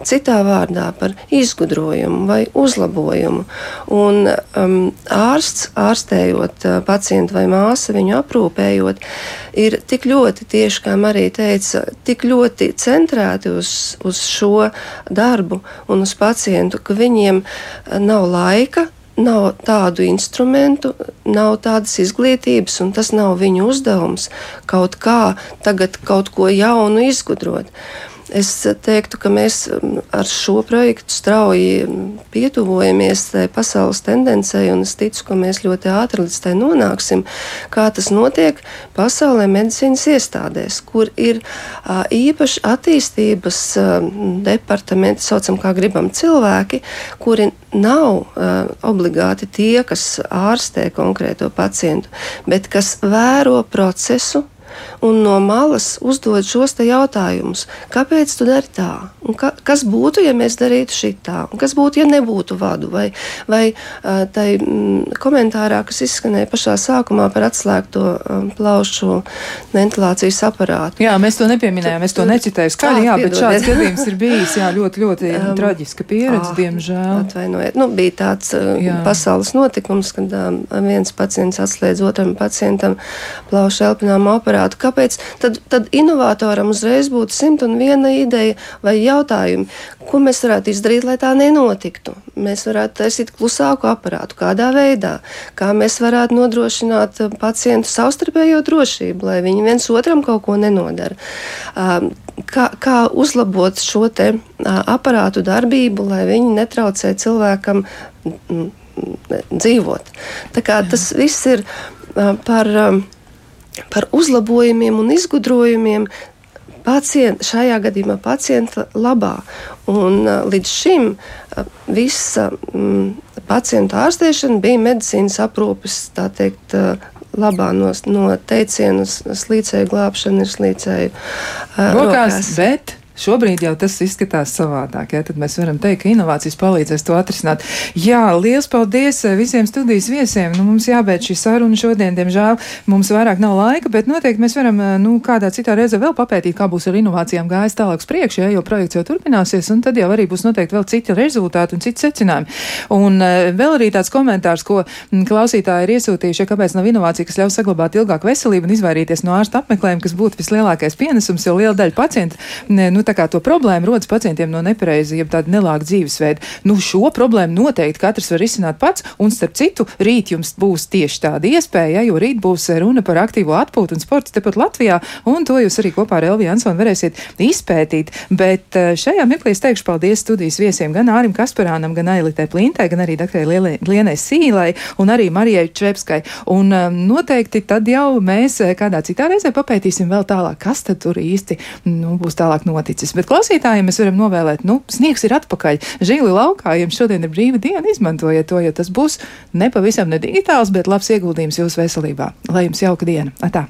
C: citā vārdā par izgudrojumu vai uzlabojumu. Un um, ārsts, ārstējot uh, pacientu vai māsu, viņu aprūpējot, ir tik ļoti, tieši kā Marija teica, tik ļoti centrēti uz, uz šo darbu un uz pacientu, ka viņiem uh, nav laika nav tādu instrumentu, nav tādas izglītības, un tas nav viņu uzdevums kaut kā tagad kaut ko jaunu izgudrot. Es teiktu, ka mēs um, ar šo projektu strauji pietuvojamies tai pasaules tendencei, un es ticu, ka mēs ļoti ātri līdz tai nonāksim. Kā tas notiek pasaulē medicīnas iestādēs, kur ir īpaši attīstības departamenti, saucam, kā gribam, cilvēki, kuri nav obligāti tie, kas ārstē konkrēto pacientu, bet kas vēro procesu un no malas uzdod šos jautājumus. Kāpēc tu dari tā? Ka, kas būtu, ja mēs darītu šitā? Un kas būtu, ja nebūtu vadu? Vai, vai tai mm, komentārā, kas izskanēja pašā sākumā par atslēgto um, plaušu ventilācijas aparātu?
A: Jā, mēs to nepieminējām, es to necitēju skaļi, jā, bet šāds gadījums ir bijis, jā, ļoti, ļoti um, traģiska pieredze, ah, diemžēl.
C: Atvainojiet, nu, bija tāds jā. pasaules notikums, kad um, viens pacients atslēdz otram pacientam plaušu elpināmu aparātu. Kāpēc? Tad, tad inovatoram uzreiz būtu simt un viena ideja vai jautājumi, ko mēs varētu izdarīt, lai tā nenotiktu. Mēs varētu taisīt klusāku aparātu, kādā veidā, kā mēs varētu nodrošināt pacientu savstarpējo drošību, lai viņi viens otram kaut ko nenodara. Kā, kā uzlabot šo te aparātu darbību, lai viņi netraucē cilvēkam dzīvot. Tā kā tas viss ir par par uzlabojumiem un izgudrojumiem pacient, šajā gadījumā pacienta labā. Un, līdz šim visa m, pacienta ārstēšana bija medicīnas aprūpes, tā teikt, labā no, no teiciena slīcēju glābšana ir slīcēju uh, rokās. rokās.
A: Bet Šobrīd jau tas izskatās savādāk, ja tad mēs varam teikt, ka inovācijas palīdzēs to atrisināt. Jā, liels paldies eh, visiem studijas viesiem. Nu, mums jābeidz šī saruna šodien, diemžēl mums vairāk nav laika, bet noteikti mēs varam, eh, nu, kādā citā reizē vēl papētīt, kā būs ar inovācijām gājis tālāk uz priekšu, ja, jo projekts jau turpināsies, un tad jau arī būs noteikti vēl citi rezultāti un citi secinājumi. Un uh, vēl arī tāds komentārs, ko mm, klausītāji ir iesūtījuši, ja kāpēc nav inovācija, kas ļaus saglabāt ilgāku veselību un izvairīties no ārsta apmeklējuma, kas būtu vislielākais pienesums, jo liela daļa pacientu, nu, kā to problēmu rodas pacientiem no nepareizi, jeb tāda nelāga dzīvesveida. Nu, šo problēmu noteikti katrs var izsināt pats, un starp citu, rīt jums būs tieši tāda iespēja, ja, jo rīt būs runa par aktīvo atpūtu un sports tepat Latvijā, un to jūs arī kopā ar Elviju Ansonu varēsiet izpētīt. Bet šajā mirklī es teikšu paldies studijas viesiem gan Ārim Kasparānam, gan Ailitē Plintē, gan arī doktorai Lienai Sīlai un arī Marijai Čepskai. Un um, noteikti tad jau mēs kādā citā reizē papētīsim vēl tālāk, kas tad tur īsti nu, būs tālāk noticis. Bet klausītājiem mēs varam novēlēt, nu, sniegs ir atpakaļ. Žīli laukā, jums šodien ir brīva diena, izmantojiet to, jo tas būs nepavisam ne digitāls, bet labs ieguldījums jūsu veselībā. Lai jums jauka diena! Atā.